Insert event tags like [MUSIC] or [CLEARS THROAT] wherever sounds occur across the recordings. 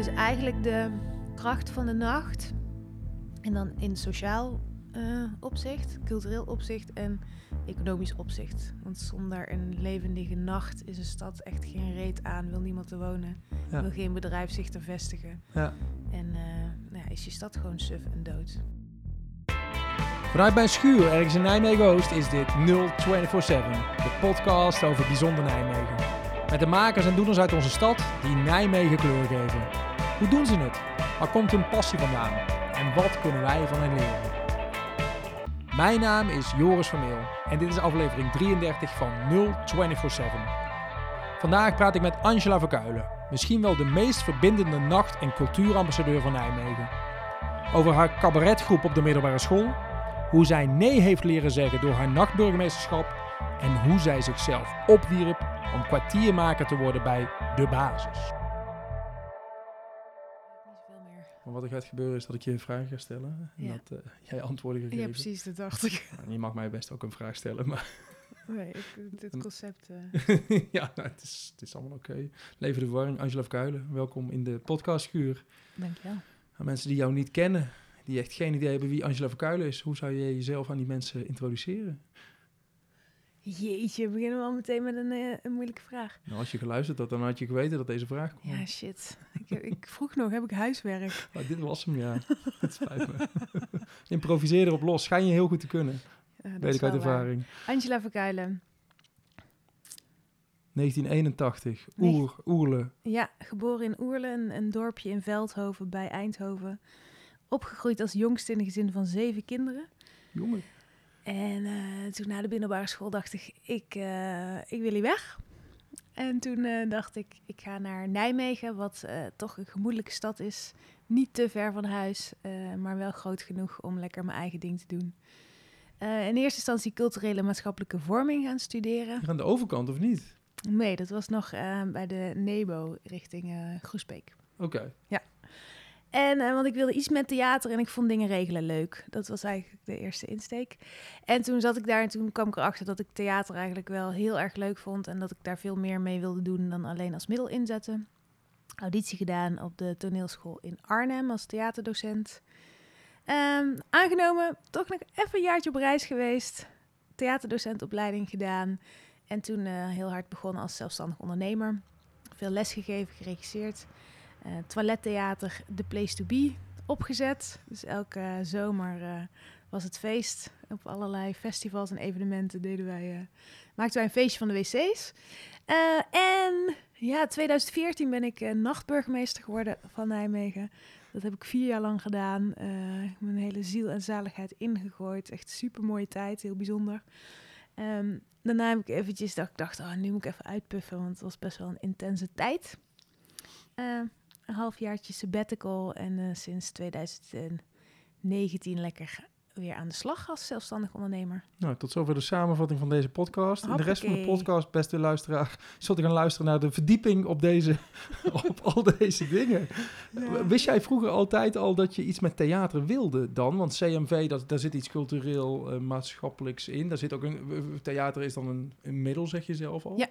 Dus eigenlijk de kracht van de nacht. En dan in sociaal eh, opzicht, cultureel opzicht en economisch opzicht. Want zonder een levendige nacht is een stad echt geen reet aan. Wil niemand er wonen. Ja. Wil geen bedrijf zich er vestigen. Ja. En nou ja, is je stad gewoon suf en dood. Vanuit mijn schuur ergens in Nijmegen-Oost is dit 0247, de podcast over bijzonder Nijmegen. Met de makers en doeners uit onze stad die Nijmegen kleur geven. Hoe doen ze het? Waar komt hun passie vandaan? En wat kunnen wij van hen leren? Mijn naam is Joris Vermeel en dit is aflevering 33 van 0247. Vandaag praat ik met Angela Verkuilen, misschien wel de meest verbindende nacht- en cultuurambassadeur van Nijmegen. Over haar cabaretgroep op de middelbare school, hoe zij nee heeft leren zeggen door haar nachtburgemeesterschap en hoe zij zichzelf opwierp om kwartiermaker te worden bij de basis. Wat er gaat gebeuren is dat ik je een vraag ga stellen en Ja. dat eh, jij antwoorden gaat Ja, precies, dat dacht ik. Nou, je mag mij best ook een vraag stellen, maar [LAUGHS] Nee, ik, dit concept... eh, [LAUGHS] ja, nou, het, is, het is allemaal oké. Leven de verwarring, Angela Verkuilen, welkom in de podcastschuur. Dankjewel. Aan mensen die jou niet kennen, die echt geen idee hebben wie Angela Verkuilen is, hoe zou je jezelf aan die mensen introduceren? Jeetje, we beginnen we al meteen met een, eh, een moeilijke vraag. Nou, als je geluisterd had, dan had je geweten dat deze vraag kwam. Ja, shit. Ik, heb- ik vroeg nog, heb ik huiswerk? Maar [LAUGHS] dit was hem, ja. [LAUGHS] Het spijt me. [LAUGHS] Improviseer erop los. Schijn je heel goed te kunnen. Ja, Weet ik uit waar. ervaring. Angela Verkuilen. 1981. Nee. Oer, Oerle. Ja, geboren in Oerlen, een, een dorpje in Veldhoven bij Eindhoven. Opgegroeid als jongste in een gezin van zeven kinderen. Jongen. En eh, toen na de middelbare school dacht ik, ik, eh, ik wil hier weg. En toen eh, dacht ik, ik ga naar Nijmegen, wat toch een gemoedelijke stad is. Niet te ver van huis, maar wel groot genoeg om lekker mijn eigen ding te doen. In eerste instantie culturele en maatschappelijke vorming gaan studeren. Aan de overkant, of niet? Nee, dat was nog bij de NEBO richting Groesbeek. Oké. En eh, want ik wilde iets met theater en ik vond dingen regelen leuk. Dat was eigenlijk de eerste insteek. En toen zat ik daar en toen kwam ik erachter dat ik theater eigenlijk wel heel erg leuk vond. En dat ik daar veel meer mee wilde doen dan alleen als middel inzetten. Auditie gedaan op de toneelschool in Arnhem als theaterdocent. Ehm, aangenomen, toch nog even een jaartje op reis geweest. Theaterdocentopleiding gedaan. En toen eh, heel hard begonnen als zelfstandig ondernemer. Veel les gegeven, geregisseerd eh, toilettheater The Place to Be opgezet. Dus elke zomer eh, was het feest. Op allerlei festivals en evenementen deden wij, eh, maakten wij een feestje van de wc's. En ja, 2014 ben ik nachtburgemeester geworden van Nijmegen. Dat heb ik vier jaar lang gedaan. Ik mijn hele ziel en zaligheid ingegooid. Echt super mooie tijd, heel bijzonder. Ehm, daarna heb ik eventjes dat ik dacht, oh, nu moet ik even uitpuffen, want het was best wel een intense tijd. Halfjaartje sabbatical en eh, sinds 2019 lekker weer aan de slag als zelfstandig ondernemer. Nou, tot zover de samenvatting van deze podcast. In de rest van de podcast, beste luisteraar, [LAUGHS] zult u gaan luisteren naar de verdieping op, deze, [LAUGHS] op al deze dingen. Wist jij vroeger altijd al dat je iets met theater wilde dan? Want CMV, dat, daar zit iets cultureel, eh, maatschappelijks in. Daar zit ook een, theater is dan een, een middel, zeg je zelf al? Ja.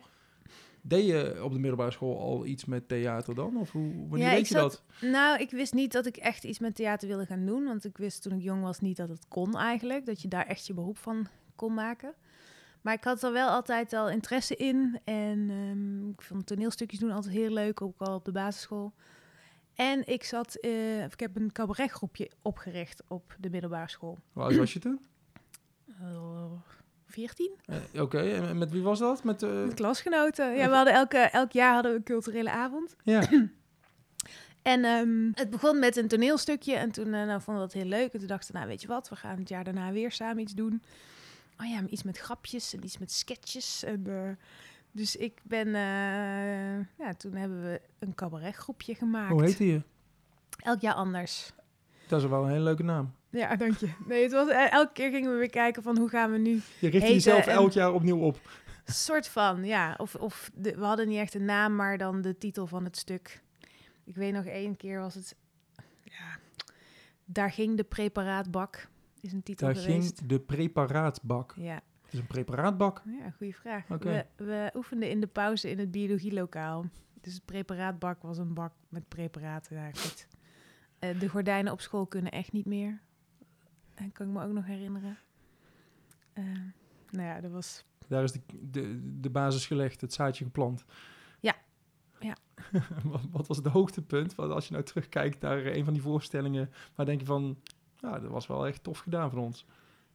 Deed je op de middelbare school al iets met theater dan? Of hoe, wanneer Ja, weet je zat- dat? Nou, ik wist niet dat ik echt iets met theater wilde gaan doen. Want ik wist toen ik jong was niet dat het kon eigenlijk. Dat je daar echt je beroep van kon maken. Maar ik had er wel altijd al interesse in. En ehm, ik vond toneelstukjes doen altijd heel leuk, ook al op de basisschool. En ik zat, eh, ik heb een cabaretgroepje opgericht op de middelbare school. Oud was je toen? Eh, [CLEARS THROAT] 14? Eh, Oké, en met wie was dat? Met, eh, Met klasgenoten. Ja, we hadden elke, elk jaar hadden we een culturele avond. ja. [CLEARS THROAT] En ehm, het begon met een toneelstukje en toen eh, nou, vonden we dat heel leuk. En toen dachten we, nou weet je wat, we gaan het jaar daarna weer samen iets doen. Oh ja, iets met grapjes en iets met sketches. En, eh, dus ik ben, eh, ja, toen hebben we een cabaretgroepje gemaakt. Hoe heette je? Elk jaar anders. Dat is wel een hele leuke naam. Ja, dank je. Nee, het was, eh, elke keer gingen we weer kijken van hoe gaan we nu Je richt jezelf en- elk jaar opnieuw op. soort van, ja. Of, of de, we hadden niet echt een naam, maar dan de titel van het stuk. Ik weet nog één keer was het, ja, daar ging de preparaatbak, is een titel Daar geweest. ging de preparaatbak. Ja, is een preparaatbak? ja goede vraag. We, we oefenden in de pauze in het biologielokaal. Dus het preparaatbak was een bak met preparaten. Ja, goed. Eh, de gordijnen op school kunnen echt niet meer. En kan ik me ook nog herinneren. Eh, nou ja, dat was... Daar is de, de, de basis gelegd, het zaadje geplant. Ja. Ja. [LAUGHS] wat, was het hoogtepunt? Want als je nou terugkijkt naar een van die voorstellingen, waar denk je van, nou, dat was wel echt tof gedaan van ons.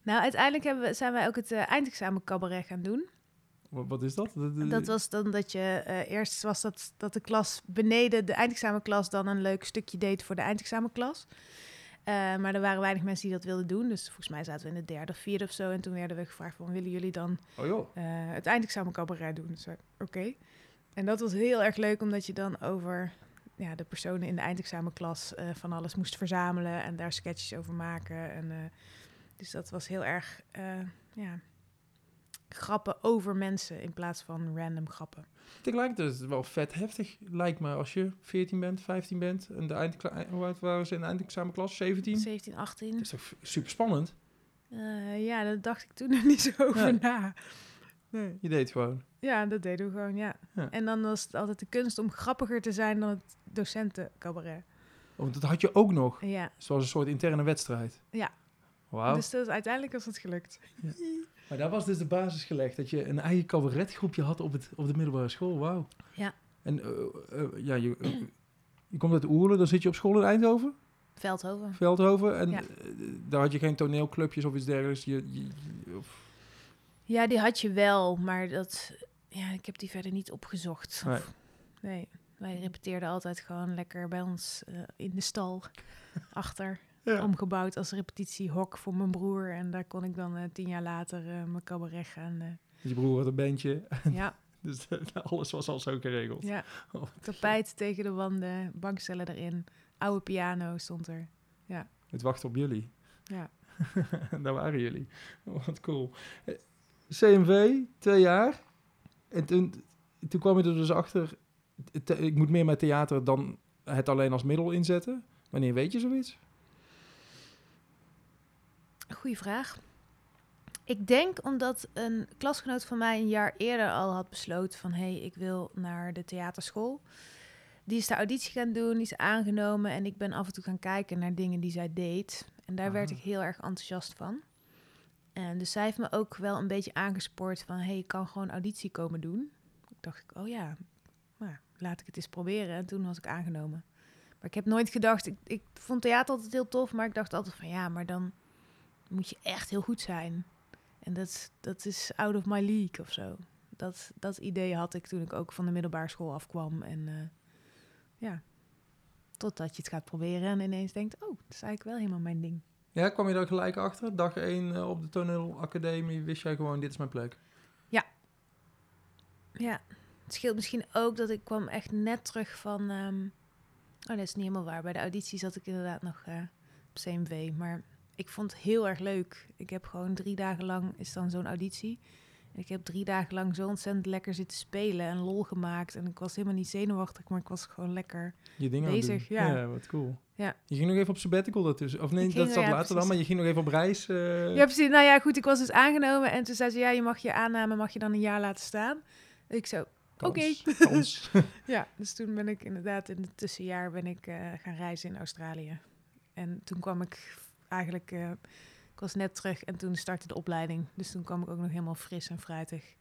Nou, uiteindelijk hebben we, zijn wij ook het eh, eindexamen cabaret gaan doen. Wat, wat is dat? De- de- Dat was dan dat je eh, eerst was dat, dat de klas beneden de eindexamenklas dan een leuk stukje deed voor de eindexamenklas. Eh, maar er waren weinig mensen die dat wilden doen. Dus volgens mij zaten we in de derde of vierde of zo. En toen werden we gevraagd van willen jullie dan Oh joh. eh, het eindexamen cabaret doen? Dus wij, oké. En dat was heel erg leuk omdat je dan over ja, de personen in de eindexamenklas eh, van alles moest verzamelen en daar sketches over maken. En, eh, dus dat was heel erg eh, ja, grappen over mensen in plaats van random grappen. Tegelijkertijd is het wel vet heftig, lijkt me, als je 14 bent, 15 bent. En de eindekla- hoe oud waren ze in de eindexamenklas? 17? 17, 18. Dat is toch super spannend? Eh, ja, daar dacht ik toen [LAUGHS] nog niet zo over na. Nee. Je deed gewoon. Ja, dat deden we gewoon, ja. Ja. En dan was het altijd de kunst om grappiger te zijn dan het docentencabaret. Oh, Want dat had je ook nog. Ja, Zoals een soort interne wedstrijd. Ja. Wauw. dus dat, uiteindelijk was het gelukt. [LAUGHS] Maar daar was dus de basis gelegd. Dat je een eigen cabaretgroepje had op, het, op de middelbare school. Wauw. Ja. En eh, eh, ja, je, eh, je komt uit Oerle, dan zit je op school in Eindhoven, Veldhoven. Veldhoven. En Ja. daar had je geen toneelclubjes of iets dergelijks. Je, je- je- of- Ja, die had je wel, maar dat... Ja, ik heb die verder niet opgezocht. Nee. Of- nee. Wij repeteerden altijd gewoon lekker bij ons in de stal achter. Ja. Omgebouwd als repetitiehok voor mijn broer. En daar kon ik dan eh, tien jaar later eh, mijn cabaret gaan. eh, Je broer had een bandje. [LAUGHS] ja, [LAUGHS] Dus alles was al zo geregeld. ja. [LAUGHS] Oh, Tapijt tegen de wanden, bankstellen erin. Oude piano stond er. Het wacht op jullie. Ja. Daar waren jullie. Oh, wat cool. CMV, twee jaar. En toen, toen kwam je er dus achter... te- ik moet meer met theater dan het alleen als middel inzetten. Wanneer weet je zoiets? Goeie vraag. Ik denk omdat een klasgenoot van mij een jaar eerder al had besloten van... hé, hey, ik wil naar de theaterschool. Die is de auditie gaan doen, die is aangenomen... en ik ben af en toe gaan kijken naar dingen die zij deed. En daar werd Aha. ik heel erg enthousiast van. En dus zij heeft me ook wel een beetje aangespoord van... hé, hey, ik kan gewoon auditie komen doen. Ik dacht ik, oh ja, nou, laat ik het eens proberen. En toen was ik aangenomen. Maar ik heb nooit gedacht... Ik, ik vond theater altijd heel tof, maar ik dacht altijd van... ja, maar dan moet je echt heel goed zijn. En dat, is- dat is out of my league of zo. Dat, dat idee had ik toen ik ook van de middelbare school afkwam. En eh, ja, totdat je het gaat proberen en ineens denkt... oh, dat is eigenlijk wel helemaal mijn ding. Ja, kwam je daar gelijk achter? Dag 1 op de toneelacademie wist jij gewoon, dit is mijn plek. Ja, het scheelt misschien ook dat ik kwam echt net terug van... ehm, oh, dat is niet helemaal waar. Bij de auditie zat ik inderdaad nog eh, op CMV. Maar ik vond het heel erg leuk. Ik heb gewoon drie dagen lang, is dan zo'n auditie... En ik heb drie dagen lang zo ontzettend lekker zitten spelen en lol gemaakt. En ik was helemaal niet zenuwachtig, maar ik was gewoon lekker. Je dingen Bezig, ja. wat cool. Ja. Je ging nog even op sabbatical daartussen. Of nee, dat zat ja, later dan, maar je ging nog even op reis. eh, Ja, precies. Nou ja, goed, ik was dus aangenomen. En toen zei ze, ja, je mag je aanname, mag je dan een jaar laten staan. Ik zo, oké. [LAUGHS] Ja, dus toen ben ik inderdaad in het tussenjaar ben ik eh, gaan reizen in Australië. En toen kwam ik eigenlijk, eh, ik was net terug en toen startte de opleiding. Dus toen kwam ik ook nog helemaal fris en fruitig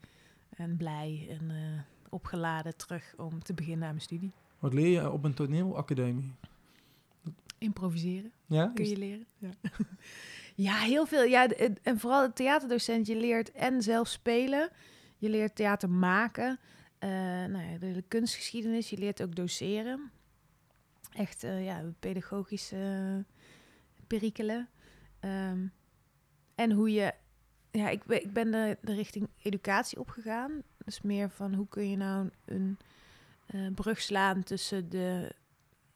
en blij en eh, opgeladen terug om te beginnen aan mijn studie. Wat leer je op een toneelacademie? Improviseren Ja? kun je leren. Ja, [LAUGHS] ja heel veel. Ja, en- vooral de theaterdocent, je leert en zelf spelen, je leert theater maken, eh, nou ja, de, de kunstgeschiedenis, je leert ook doseren. Echt, eh, ja, pedagogische perikelen. Ehm, en hoe je, ja, ik, ik ben de, de richting educatie opgegaan. Dus meer van hoe kun je nou een eh, brug slaan tussen de,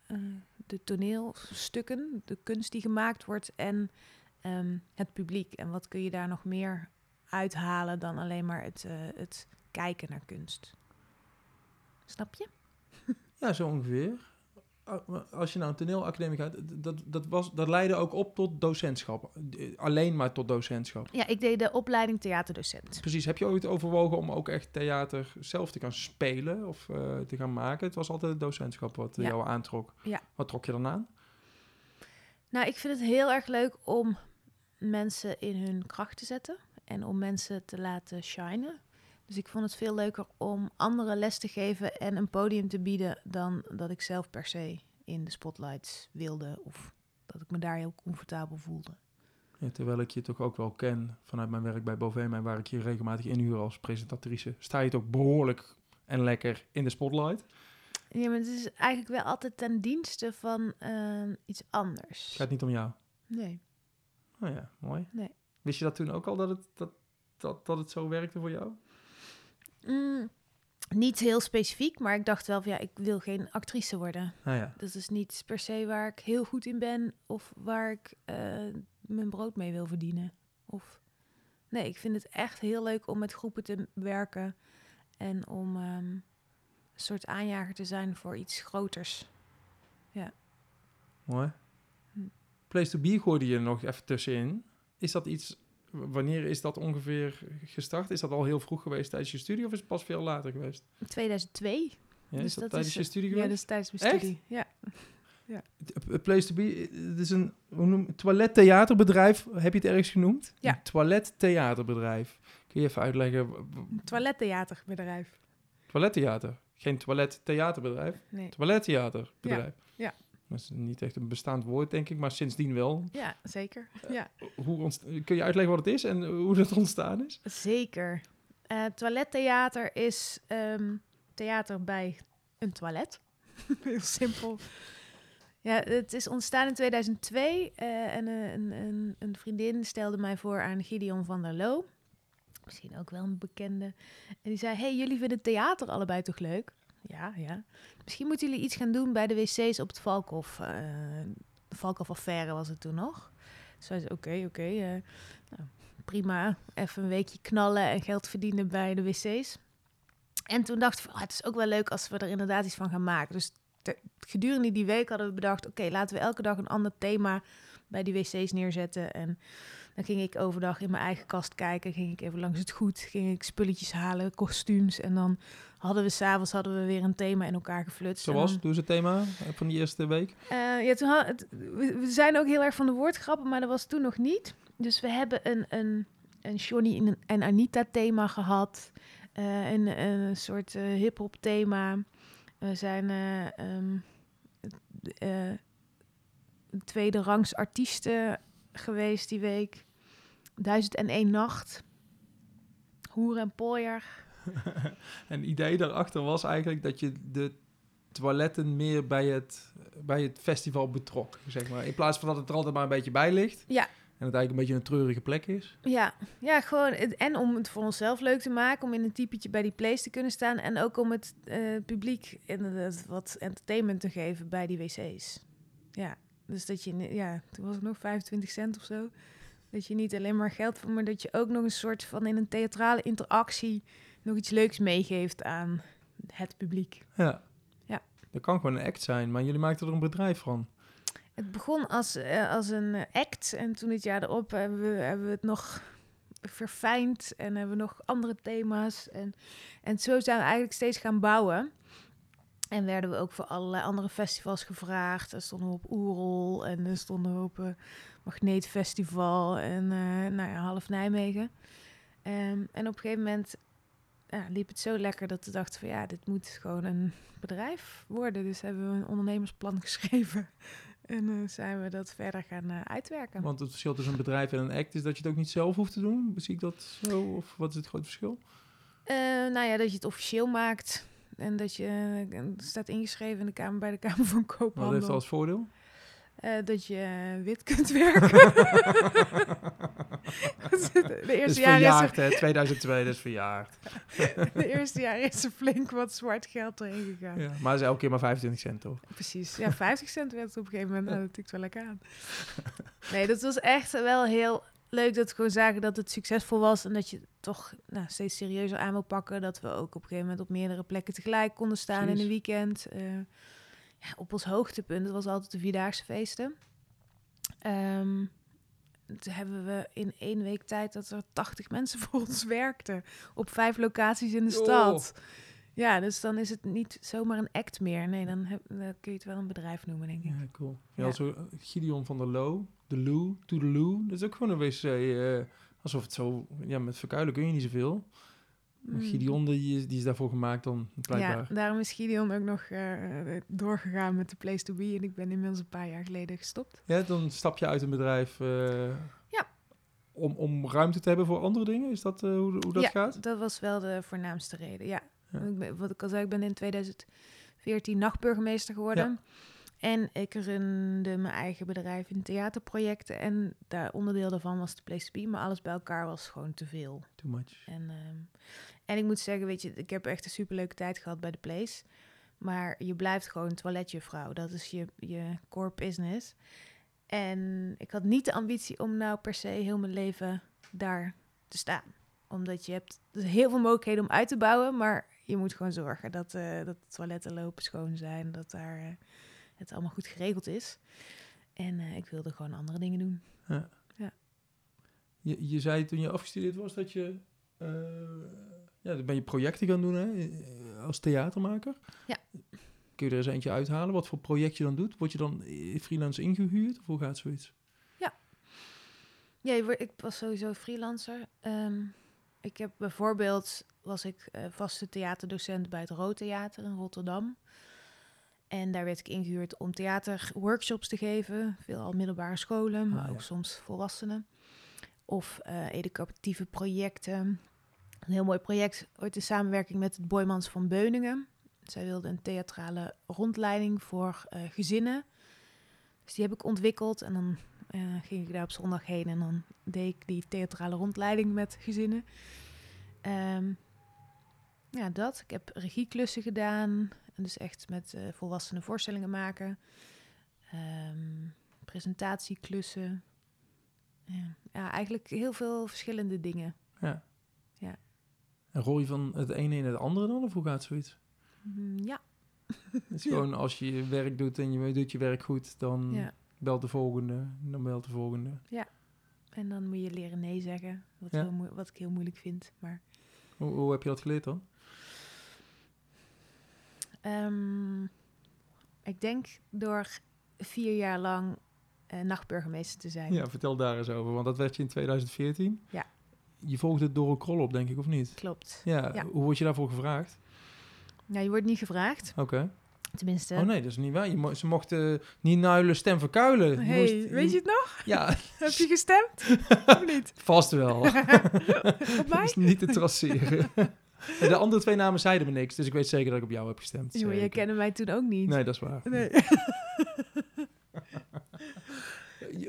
eh, de toneelstukken, de kunst die gemaakt wordt en ehm, het publiek. En wat kun je daar nog meer uithalen dan alleen maar het, eh, het kijken naar kunst. Snap je? Ja, zo ongeveer. Als je nou een toneelacademie gaat, dat, dat, was, dat leidde ook op tot docentschap. Alleen maar tot docentschap. Ja, ik deed de opleiding theaterdocent. Precies. Heb je ooit overwogen om ook echt theater zelf te gaan spelen of uh, te gaan maken? Het was altijd het docentschap wat ja. jou aantrok. Ja. Wat trok je dan aan? Nou, ik vind het heel erg leuk om mensen in hun kracht te zetten en om mensen te laten shinen. Dus ik vond het veel leuker om anderen les te geven en een podium te bieden dan dat ik zelf per se in de spotlights wilde of dat ik me daar heel comfortabel voelde. Ja, terwijl ik je toch ook wel ken vanuit mijn werk bij Bovema, waar ik je regelmatig inhuur als presentatrice, sta je toch behoorlijk en lekker in de spotlight. Ja, maar het is eigenlijk wel altijd ten dienste van uh, iets anders. Het gaat niet om jou? Nee. Oh ja, mooi. Nee. Wist je dat toen ook al, dat het, dat, dat, dat het zo werkte voor jou? Mm, niet heel specifiek, maar ik dacht wel van ja, ik wil geen actrice worden. Ah, ja. Dat is niet per se waar ik heel goed in ben of waar ik uh, mijn brood mee wil verdienen. Of nee, ik vind het echt heel leuk om met groepen te werken en om um, een soort aanjager te zijn voor iets groters. Ja. Mooi. Hm. Place to Be gooide je nog even tussenin. Is dat iets wanneer is dat ongeveer gestart? Is dat al heel vroeg geweest tijdens je studie of is het pas veel later geweest? 2002. Ja, dus is dat, tijdens je studie geweest? Ja, dat is tijdens mijn Echt? studie. Ja. ja. A Place to Be, het is een toilettheaterbedrijf, heb je het ergens genoemd? Ja. Een toilettheaterbedrijf. Kun je even uitleggen? Toilettheaterbedrijf. Toilettheater, geen toilettheaterbedrijf? Nee. Toilettheaterbedrijf. Ja. ja. Dat is niet echt een bestaand woord, denk ik, maar sindsdien wel. Ja, zeker. Ja. hoe kun je uitleggen wat het is en hoe dat ontstaan is? Zeker. Uh, toilettheater is um, theater bij een toilet. [LAUGHS] Heel simpel. Ja, het is ontstaan in 2002 uh, en een, een, een, vriendin stelde mij voor aan Gideon van der Loo. Misschien ook wel een bekende. En die zei, hey, jullie vinden theater allebei toch leuk? Ja, ja. Misschien moeten jullie iets gaan doen bij de wc's op het Valkhof. Uh, de Valkhof-affaire was het toen nog. Dus zeiden, oké, oké. uh, nou, prima. Even een weekje knallen en geld verdienen bij de wc's. En toen dacht ik, oh, het is ook wel leuk als we er inderdaad iets van gaan maken. Dus gedurende die week hadden we bedacht, oké, laten we elke dag een ander thema bij die wc's neerzetten. En dan ging ik overdag in mijn eigen kast kijken. Ging ik even langs het goed. Ging ik spulletjes halen, kostuums. En dan hadden we s'avonds hadden we weer een thema in elkaar geflutst. Zoals? Ze het thema van die eerste week? Uh, ja, toen had, we zijn ook heel erg van de woordgrappen, maar dat was toen nog niet. Dus we hebben een, een, een Johnny en Anita thema gehad. Uh, een, een soort uh, hip-hop thema. We zijn um, tweede rangs artiesten geweest die week. Duizend en één nacht. Hoer en pooier. [LAUGHS] en het idee daarachter was eigenlijk dat je de toiletten meer bij het, bij het festival betrok, zeg maar. In plaats van dat het er altijd maar een beetje bij ligt. Ja. En het eigenlijk een beetje een treurige plek is. Ja, ja gewoon. En om het voor onszelf leuk te maken, om in een typetje bij die place te kunnen staan. En ook om het uh, publiek inderdaad wat entertainment te geven bij die wc's. Ja, dus dat je, ja, toen was het nog 25 cent of zo. Dat je niet alleen maar geld voor, maar dat je ook nog een soort van in een theatrale interactie nog iets leuks meegeeft aan het publiek. Ja. Ja. Dat kan gewoon een act zijn, maar jullie maakten er een bedrijf van. Het begon als, uh, als een act en toen het jaar erop hebben we, hebben we het nog verfijnd en hebben we nog andere thema's. En, en zo zijn we eigenlijk steeds gaan bouwen. En werden we ook voor allerlei andere festivals gevraagd. Er stonden we op Oerol en er stonden we op uh, Magneetfestival en uh, nou ja, half Nijmegen. Um, en op een gegeven moment ja, liep het zo lekker dat we dachten van ja, dit moet gewoon een bedrijf worden. Dus hebben we een ondernemersplan [LAUGHS] geschreven. En uh, zijn we dat verder gaan uh, uitwerken. Want het verschil tussen een bedrijf en een act is dat je het ook niet zelf hoeft te doen. Zie ik dat zo? Of wat is het grote verschil? Uh, nou ja, dat je het officieel maakt. En dat je staat ingeschreven in de kamer, bij de Kamer van Koophandel. Wat heeft dat als voordeel? Dat je wit kunt [LAUGHS] werken. [LAUGHS] de eerste jaar verjaard, is er... hè? 2002, dat is verjaard. de eerste jaar is er flink wat zwart geld erin gegaan. Ja, maar is elke keer maar 25 cent, toch? Precies. Ja, 50 cent werd het op een gegeven moment. Nou, dat tikt wel lekker aan. Nee, dat was echt wel heel leuk dat we gewoon zagen dat het succesvol was. En dat je toch nou, steeds serieuzer aan wil pakken. Dat we ook op een gegeven moment op meerdere plekken tegelijk konden staan in een weekend. Uh, ja, op ons hoogtepunt, dat was altijd de Vierdaagse feesten. Ehm, toen hebben we in één week tijd dat er 80 mensen [LAUGHS] voor ons werkten. Op vijf locaties in de stad. Ja, dus dan is het niet zomaar een act meer. Nee, dan, heb, dan kun je het wel een bedrijf noemen, denk ik. Ja, cool. Ja, Ja. zo eh, Gideon van der Loo, de Loo, to the Loo. Dat is ook gewoon een wc. eh, alsof het zo... Ja, met verkuilen kun je niet zoveel. Mm. Gideon, die, is- die is daarvoor gemaakt dan, blijkbaar. Ja, daarom is Gideon ook nog eh, doorgegaan met de Place to Be. En ik ben inmiddels een paar jaar geleden gestopt. Ja, dan stap je uit een bedrijf... eh, Ja. Om, om ruimte te hebben voor andere dingen? Is dat eh, hoe, hoe dat ja, gaat? dat was wel de voornaamste reden, ja. Ja. Ik ben, wat ik al zei, ik ben in 2014 nachtburgemeester geworden. En ik runde mijn eigen bedrijf in theaterprojecten. En daar onderdeel daarvan was de Place to Be. Maar alles bij elkaar was gewoon te veel. Too much. En, ehm, en ik moet zeggen, weet je, ik heb echt een superleuke tijd gehad bij de Place. Maar je blijft gewoon toiletjuffrouw. Dat is je, je core business. En ik had niet de ambitie om nou per se heel mijn leven daar te staan. Omdat je hebt heel veel mogelijkheden om uit te bouwen. Maar je moet gewoon zorgen dat, eh, dat de toiletten lopen schoon zijn. Dat daar eh, het allemaal goed geregeld is. En eh, ik wilde gewoon andere dingen doen. Je, je zei toen je afgestudeerd was dat je... eh, ja, dan ben je projecten gaan doen hè, eh, als theatermaker. Ja. Kun je er eens eentje uithalen? Wat voor project je dan doet? Word je dan freelance ingehuurd? Of hoe gaat zoiets? Ja, wordt- ik was sowieso freelancer. Ehm, ik heb bijvoorbeeld, was ik vaste theaterdocent bij het Rood Theater in Rotterdam. En daar werd ik ingehuurd om theaterworkshops te geven. Veelal middelbare scholen, maar Ah, ook ja. soms volwassenen. Of eh, educatieve projecten. Een heel mooi project, ooit in samenwerking met het Boymans van Beuningen. Zij wilden een theatrale rondleiding voor eh, gezinnen. Dus die heb ik ontwikkeld en dan eh, ging ik daar op zondag heen en dan deed ik die theatrale rondleiding met gezinnen. Ehm, ja, dat. Ik heb regieklussen gedaan. En dus echt met eh volwassenen voorstellingen maken. Ehm, presentatieklussen. Ja. ja, eigenlijk heel veel verschillende dingen. Ja. Ja. En rol je van het ene in het andere dan? Of hoe gaat zoiets? Mm, ja, Het is [LAUGHS] Ja. gewoon als je je werk doet en je doet je werk goed, dan ja. belt de volgende, dan belt de volgende. En dan moet je leren nee zeggen. Wat, Ja. heel wat ik heel moeilijk vind. Maar Hoe, hoe heb je dat geleerd dan? Ehm, ik denk door vier jaar lang eh, nachtburgemeester te zijn. Ja, vertel daar eens over, want dat werd je in 2014. Ja. Je volgde Doro Krol op, denk ik, of niet? Klopt. Ja, Ja. hoe word je daarvoor gevraagd? Ja, je wordt niet gevraagd. Oké. Tenminste. Oh nee, dat is niet waar. Je mo- ze mochten niet nuilen, stem verkuilen. Je Hey, moest- weet je het nog? Ja, [LAUGHS] Heb je gestemd? [LAUGHS] of niet? vast wel. [LAUGHS] Op Dat mij? is niet te traceren. De andere twee namen zeiden me niks, dus ik weet zeker dat ik op jou heb gestemd. Jongen, jij kende mij toen ook niet. Nee, dat is waar. Nee. [LAUGHS]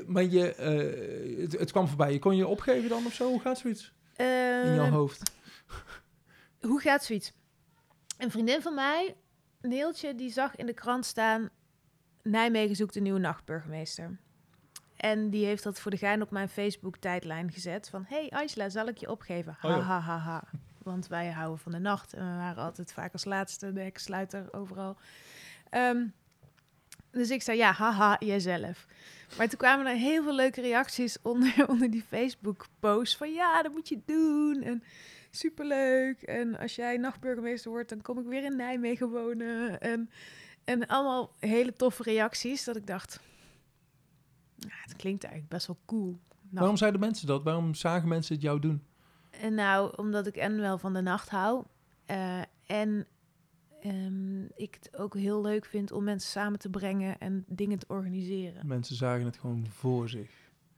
Maar je, eh, het, het kwam voorbij. Je kon je opgeven dan of zo? Hoe gaat zoiets in jouw Ehm, hoofd? hoe gaat zoiets? Een vriendin van mij, Neeltje, die zag in de krant staan... Nijmegen zoekt een nieuwe nachtburgemeester. En die heeft dat voor de gein op mijn Facebook-tijdlijn gezet. Van, hey Angela, zal ik je opgeven? Ha, Oh ja. ha, ha, ha. Want wij houden van de nacht. En we waren altijd vaak als laatste, de heksluiter overal. Ehm, dus ik zei, ja, haha, jijzelf. Maar toen kwamen er heel veel leuke reacties [LAUGHS] onder, onder die Facebook-post. Van, ja, dat moet je doen. En superleuk. En als jij nachtburgemeester wordt, dan kom ik weer in Nijmegen wonen. En, en allemaal hele toffe reacties. Dat ik dacht, het klinkt eigenlijk best wel cool. Nacht- Waarom zeiden mensen dat? Waarom zagen mensen het jou doen? En nou, omdat ik en wel van de nacht hou. eh, en ehm, ik het ook heel leuk vind om mensen samen te brengen en dingen te organiseren. Mensen zagen het gewoon voor zich.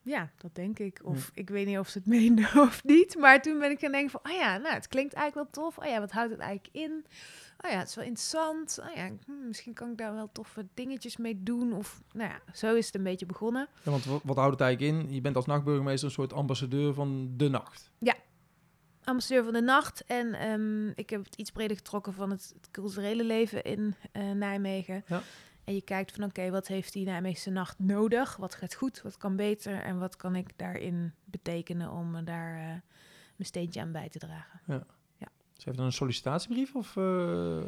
Ja, dat denk ik. Of ik weet niet of ze het [LAUGHS] meenden of niet. Maar toen ben ik gaan denken van, oh ja, nou, het klinkt eigenlijk wel tof. Oh ja, wat houdt het eigenlijk in? Oh ja, het is wel interessant. Oh ja, hm, misschien kan ik daar wel toffe dingetjes mee doen. Of, nou ja, zo is het een beetje begonnen. Ja, want wat, wat houdt het eigenlijk in? Je bent als nachtburgemeester een soort ambassadeur van de nacht. Ambassadeur van de nacht. En ehm, ik heb het iets breder getrokken van het, het culturele leven in eh, Nijmegen. Ja. En je kijkt van oké, wat heeft die Nijmeegse nacht nodig? Wat gaat goed? Wat kan beter? En wat kan ik daarin betekenen om daar eh, mijn steentje aan bij te dragen? Ze heeft dan een sollicitatiebrief of... eh,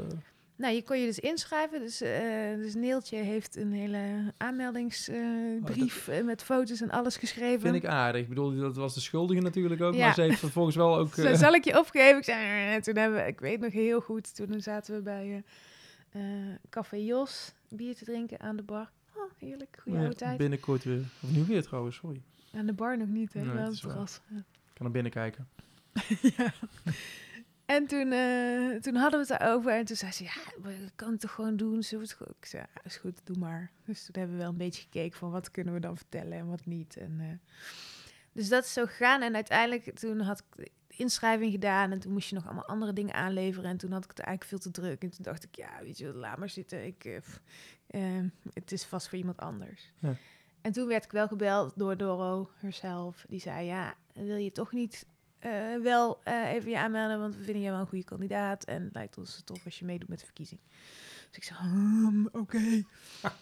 Nou, je kon je dus inschrijven. Dus, eh, dus Neeltje heeft een hele aanmeldingsbrief eh, met foto's en alles geschreven. Vind ik aardig. Ik bedoel, dat was de schuldige natuurlijk ook. Ja. Maar ze heeft [LAUGHS] vervolgens wel ook... Zo, eh, zal ik je opgeven? Ik zei, toen hebben we, ik weet nog heel goed, toen zaten we bij Café Jos bier te drinken aan de bar. Oh, heerlijk, goede ja, oude tijd. binnenkort weer. Of nu weer trouwens, sorry. Aan de bar nog niet, hè? Nee, wel het terras. Ja. Ik kan naar binnen kijken. [LAUGHS] [LAUGHS] ja. En toen, eh, toen hadden we het daarover en toen zei ze, ja, we kan het toch gewoon doen? Zullen we het? Ik zei, ja, is goed, doe maar. Dus toen hebben we wel een beetje gekeken van wat kunnen we dan vertellen en wat niet. En, eh, dus dat is zo gegaan en uiteindelijk toen had ik de inschrijving gedaan en toen moest je nog allemaal andere dingen aanleveren en toen had ik het eigenlijk veel te druk. En toen dacht ik, ja, weet je, laat maar zitten. Ik, eh, pff, eh, het is vast voor iemand anders. Ja. En toen werd ik wel gebeld door Doro herself. Die zei, ja, wil je toch niet eh, wel eh, even je aanmelden, want we vinden jou wel een goede kandidaat. En het lijkt ons tof als je meedoet met de verkiezing. Dus ik zei, "Hmm, oké.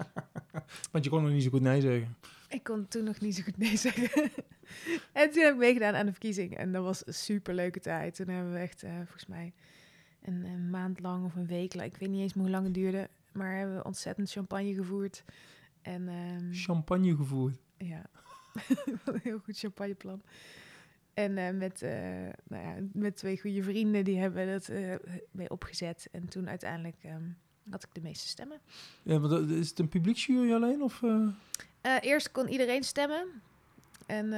[LAUGHS] Want je kon nog niet zo goed nee zeggen. Ik kon toen nog niet zo goed nee zeggen. [LAUGHS] en toen heb ik meegedaan aan de verkiezing. En dat was een super leuke tijd. Toen hebben we echt, eh, volgens mij, een, een maand lang of een week lang, ik weet niet eens hoe lang het duurde, maar hebben we ontzettend champagne gevoerd. En ehm, Champagne gevoerd. Ja, een [LAUGHS] heel goed champagneplan. En eh, met, eh, nou ja, met twee goede vrienden, die hebben dat eh, mee opgezet. En toen uiteindelijk ehm, had ik de meeste stemmen. Ja, maar dat- is het een publieksjury alleen? Of, eerst kon iedereen stemmen. En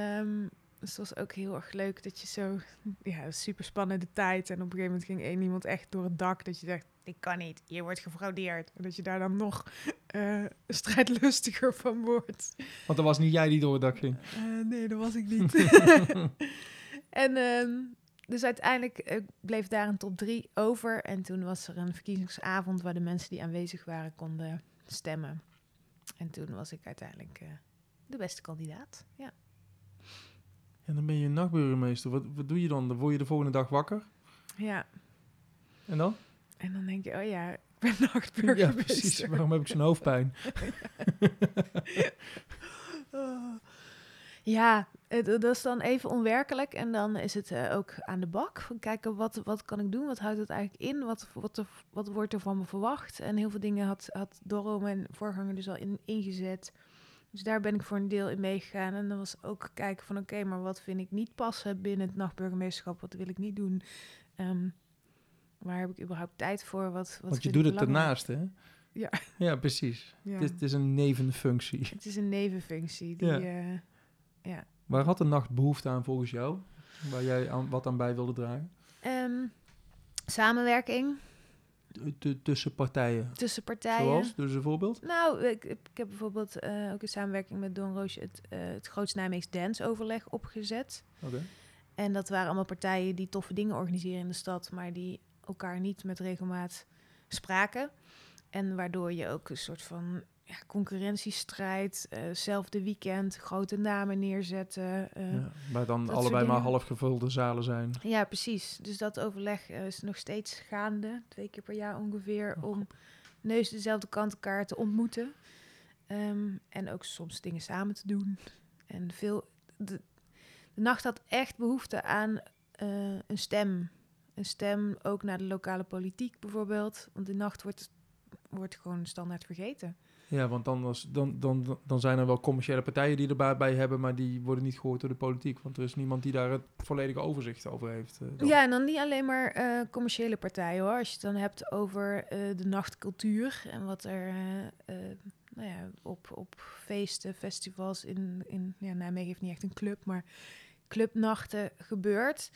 dus het was ook heel erg leuk dat je zo... Ja, super spannende tijd. En op een gegeven moment ging één iemand echt door het dak. Dat je dacht, ik kan niet, hier wordt gefraudeerd. En dat je daar dan nog eh, strijdlustiger van wordt. Want dat was niet jij die door het dak ging. Eh, nee, dat was ik niet. [LAUGHS] en ehm, dus uiteindelijk eh, bleef daar een top drie over. En toen was er een verkiezingsavond waar de mensen die aanwezig waren konden stemmen. En toen was ik uiteindelijk eh, de beste kandidaat. Ja. En dan ben je nachtburgemeester. Wat, wat doe je dan? Dan word je de volgende dag wakker. ja. En dan? En dan denk je, oh ja, ik ben [LAUGHS] Ja, nachtburgemeester. precies. Waarom heb ik zo'n hoofdpijn? Oh. [LAUGHS] Ja, het, dat is dan even onwerkelijk. En dan is het eh, ook aan de bak. Van kijken, wat, wat kan ik doen? Wat houdt het eigenlijk in? Wat, wat, er, wat wordt er van me verwacht? En heel veel dingen had, had Dorro, mijn voorganger, dus al in, ingezet. Dus daar ben ik voor een deel in meegegaan. En dan was ook kijken van, oké, maar wat vind ik niet passen binnen het nachtburgemeesterschap? Wat wil ik niet doen? Ehm, waar heb ik überhaupt tijd voor? Wat, wat Want je doet het ernaast, hè? Ja. Ja, precies. Ja. Het, is, het is een nevenfunctie. [LAUGHS] Het is een nevenfunctie. Die, Ja. eh, ja. Waar had de nacht behoefte aan volgens jou? Waar jij aan, wat aan bij wilde dragen? Ehm, samenwerking T- tussen partijen. tussen partijen. Zoals? Dus een voorbeeld? Nou, ik, ik heb bijvoorbeeld eh, ook in samenwerking met Don Roosje het, eh het Groots Nijmeegs Dance Overleg opgezet. Oké. En dat waren allemaal partijen die toffe dingen organiseren in de stad, maar die elkaar niet met regelmaat spraken. En waardoor je ook een soort van ja, concurrentiestrijd, eh zelfde weekend, grote namen neerzetten. eh, Ja, waar dan allebei maar half gevulde zalen zijn. Ja, precies. Dus dat overleg eh, is nog steeds gaande, twee keer per jaar ongeveer, Oh, om neus dezelfde kant elkaar te ontmoeten. Ehm, en ook soms dingen samen te doen. En veel. De, de nacht had echt behoefte aan eh, een stem. Een stem ook naar de lokale politiek bijvoorbeeld. Want de nacht wordt, wordt gewoon standaard vergeten. Ja, want dan, als, dan, dan, dan zijn er wel commerciële partijen die er baat bij hebben, maar die worden niet gehoord door de politiek. Want er is niemand die daar het volledige overzicht over heeft. eh. Ja, en dan niet alleen maar eh, commerciële partijen hoor. Als je het dan hebt over eh, de nachtcultuur en wat er nou ja, op, op feesten, festivals in, in ja, Nijmegen heeft niet echt een club, maar clubnachten gebeurt.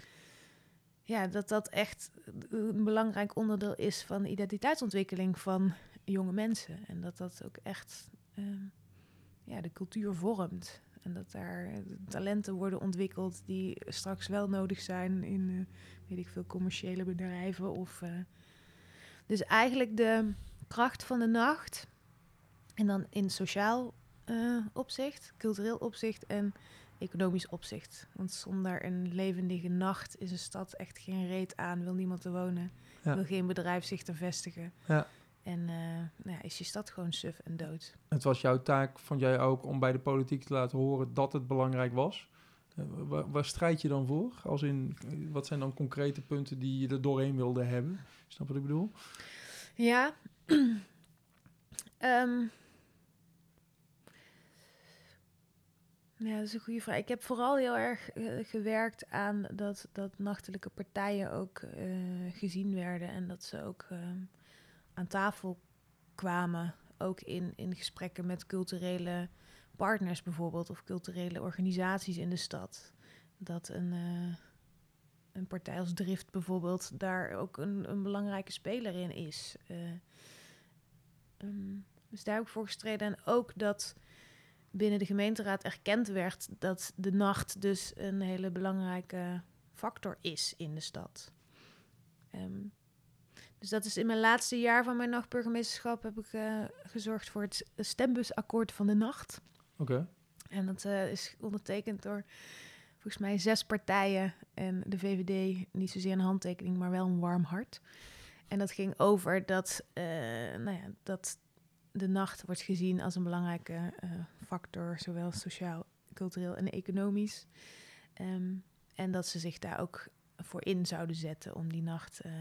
Ja, dat dat echt een belangrijk onderdeel is van de identiteitsontwikkeling van jonge mensen. En dat dat ook echt ehm, ja, de cultuur vormt. En dat daar eh, talenten worden ontwikkeld die straks wel nodig zijn in, eh, weet ik veel, commerciële bedrijven. Of, eh, Dus eigenlijk de kracht van de nacht. En dan in sociaal eh, opzicht, cultureel opzicht en economisch opzicht. Want zonder een levendige nacht is een stad echt geen reet aan. Wil niemand er wonen. Ja. Wil geen bedrijf zich er vestigen. Ja. En eh, nou ja, is je stad gewoon suf en dood. Het was jouw taak, vond jij ook, om bij de politiek te laten horen dat het belangrijk was. Eh, waar, waar strijd je dan voor? Als in, eh, wat zijn dan concrete punten die je er doorheen wilde hebben? Snap wat ik bedoel? Ja. [CLEARS THROAT] Ehm. Ja, dat is een goede vraag. Ik heb vooral heel erg eh, gewerkt aan dat, dat nachtelijke partijen ook eh, gezien werden en dat ze ook ehm, aan tafel kwamen. Ook in, in gesprekken met culturele partners bijvoorbeeld of culturele organisaties in de stad. Dat een, eh, een partij als Drift bijvoorbeeld daar ook een, een belangrijke speler in is. Eh, ehm, dus daar heb ik voor gestreden. En ook dat binnen de gemeenteraad erkend werd dat de nacht dus een hele belangrijke factor is in de stad. Ehm, dus dat is in mijn laatste jaar van mijn nachtburgemeesterschap heb ik eh, gezorgd voor het stembusakkoord van de nacht. Oké. En dat eh, is ondertekend door volgens mij zes partijen en de VVD niet zozeer een handtekening, maar wel een warm hart. En dat ging over dat, eh, nou ja, dat de nacht wordt gezien als een belangrijke eh, factor, zowel sociaal, cultureel en economisch. Ehm, en dat ze zich daar ook voor in zouden zetten om die nacht eh,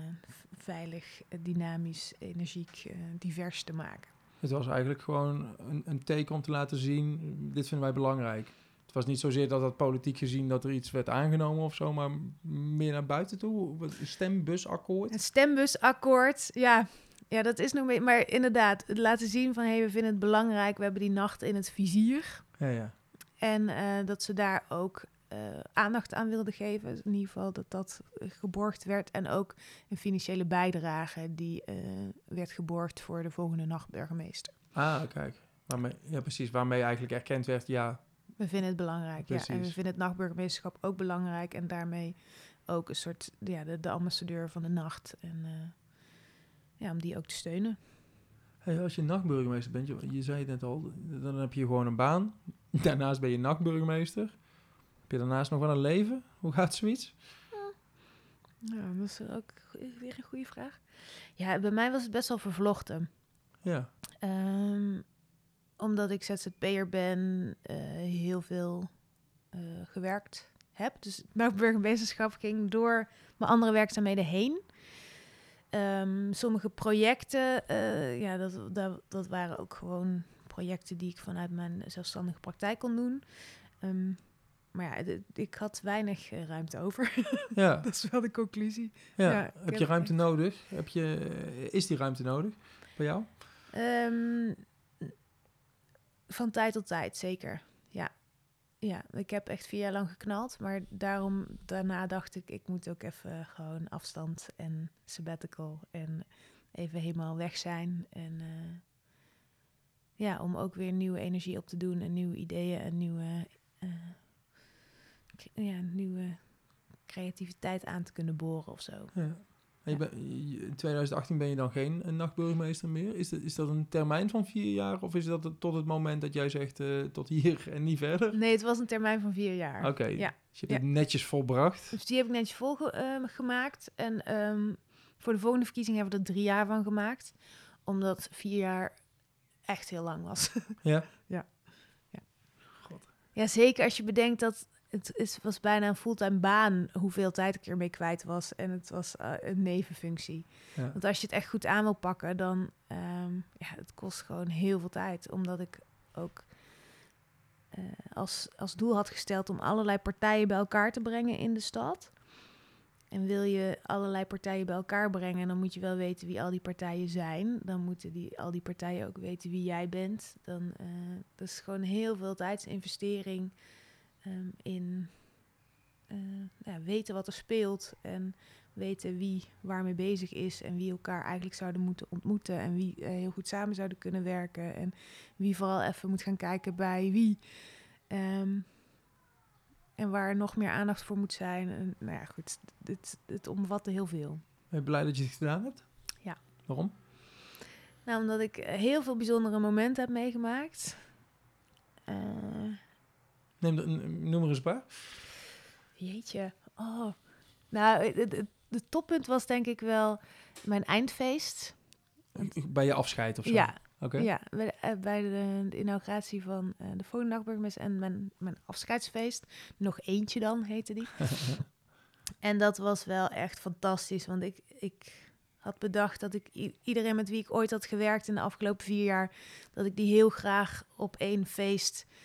veilig, eh, dynamisch, energiek, divers te maken. Het was eigenlijk gewoon een, een teken om te laten zien, dit vinden wij belangrijk. Het was niet zozeer dat dat politiek gezien dat er iets werd aangenomen of zo, maar meer naar buiten toe. Stembusakkoord. Het stembusakkoord, ja. Ja, dat is nog meer. Maar inderdaad, het laten zien van... hé, hey, we vinden het belangrijk, we hebben die nacht in het vizier. Ja, ja. En eh, dat ze daar ook eh, aandacht aan wilden geven. In ieder geval dat dat eh, geborgd werd. En ook een financiële bijdrage die werd geborgd voor de volgende nachtburgemeester. Ah, kijk. Waarmee, ja, precies. Waarmee eigenlijk erkend werd, ja, We vinden het belangrijk, ja. En we vinden het nachtburgemeesterschap ook belangrijk. En daarmee ook een soort, ja, de, de ambassadeur van de nacht. En ja, om die ook te steunen. Hey, als je nachtburgemeester bent, je, je zei het net al, dan heb je gewoon een baan. [LAUGHS] Daarnaast ben je nachtburgemeester. Heb je daarnaast nog wel een leven? Hoe gaat zoiets? Ja, dat is ook weer een goede vraag. Ja, bij mij was het best wel vervlochten. Ja, Ehm, omdat ik ZZP'er ben, eh, heel veel eh, gewerkt heb. Dus mijn burgemeesterschap ging door mijn andere werkzaamheden heen. Ehm, sommige projecten, eh, ja, dat, dat, dat waren ook gewoon projecten die ik vanuit mijn zelfstandige praktijk kon doen. Ehm, maar ja, ik had weinig eh, ruimte over. ja, [LAUGHS] dat is wel de conclusie. ja. Heb je heb ruimte echt- nodig? Heb je, is die ruimte nodig bij jou? Ehm, van tijd tot tijd, zeker. Ja. ik heb echt vier jaar lang geknald. Maar daarom, daarna dacht ik, ik moet ook even gewoon afstand en sabbatical. En even helemaal weg zijn. En eh, ja, om ook weer nieuwe energie op te doen. En nieuwe ideeën en nieuwe, eh, ja, nieuwe creativiteit aan te kunnen boren of zo. Ja. En je in 2018 ben je dan geen eh, nachtburgemeester meer. Is dat, is dat een termijn van vier jaar? Of is dat het- tot het moment dat jij zegt eh, tot hier en niet verder? Nee, het was een termijn van vier jaar. Oké, Ja. dus je hebt het netjes volbracht. Dus die heb ik netjes volgemaakt. en ehm, voor de volgende verkiezing hebben we er drie jaar van gemaakt. Omdat vier jaar echt heel lang was. [LAUGHS] Ja. ja, zeker als je bedenkt dat het is, was bijna een fulltime baan hoeveel tijd ik ermee kwijt was. En het was eh, een nevenfunctie. Ja. Want als je het echt goed aan wil pakken, dan ehm ja, het kost gewoon heel veel tijd. Omdat ik ook eh, als, als doel had gesteld om allerlei partijen bij elkaar te brengen in de stad. En wil je allerlei partijen bij elkaar brengen, dan moet je wel weten wie al die partijen zijn. Dan moeten die, al die partijen ook weten wie jij bent. Dan eh dat is gewoon heel veel tijdsinvestering ehm, in eh, ja, weten wat er speelt en weten wie waarmee bezig is en wie elkaar eigenlijk zouden moeten ontmoeten en wie eh, heel goed samen zouden kunnen werken en wie vooral even moet gaan kijken bij wie. Ehm, en waar nog meer aandacht voor moet zijn. En, nou ja, goed, het, het omvatte heel veel. Ben je blij dat je het gedaan hebt? Ja. Waarom? Nou, omdat ik eh, heel veel bijzondere momenten heb meegemaakt. Neem noem er eens een paar. Jeetje. Oh. Nou, het, het, het toppunt was denk ik wel mijn eindfeest. Bij je afscheid of zo? Ja, Oké. ja bij, de, eh, bij de, de inauguratie van eh, de volgende dagburgemeester en mijn, mijn afscheidsfeest. Nog eentje dan, heette die. [LAUGHS] en dat was wel echt fantastisch, want ik, ik had bedacht dat ik iedereen met wie ik ooit had gewerkt in de afgelopen vier jaar, dat ik die heel graag op één feest eh,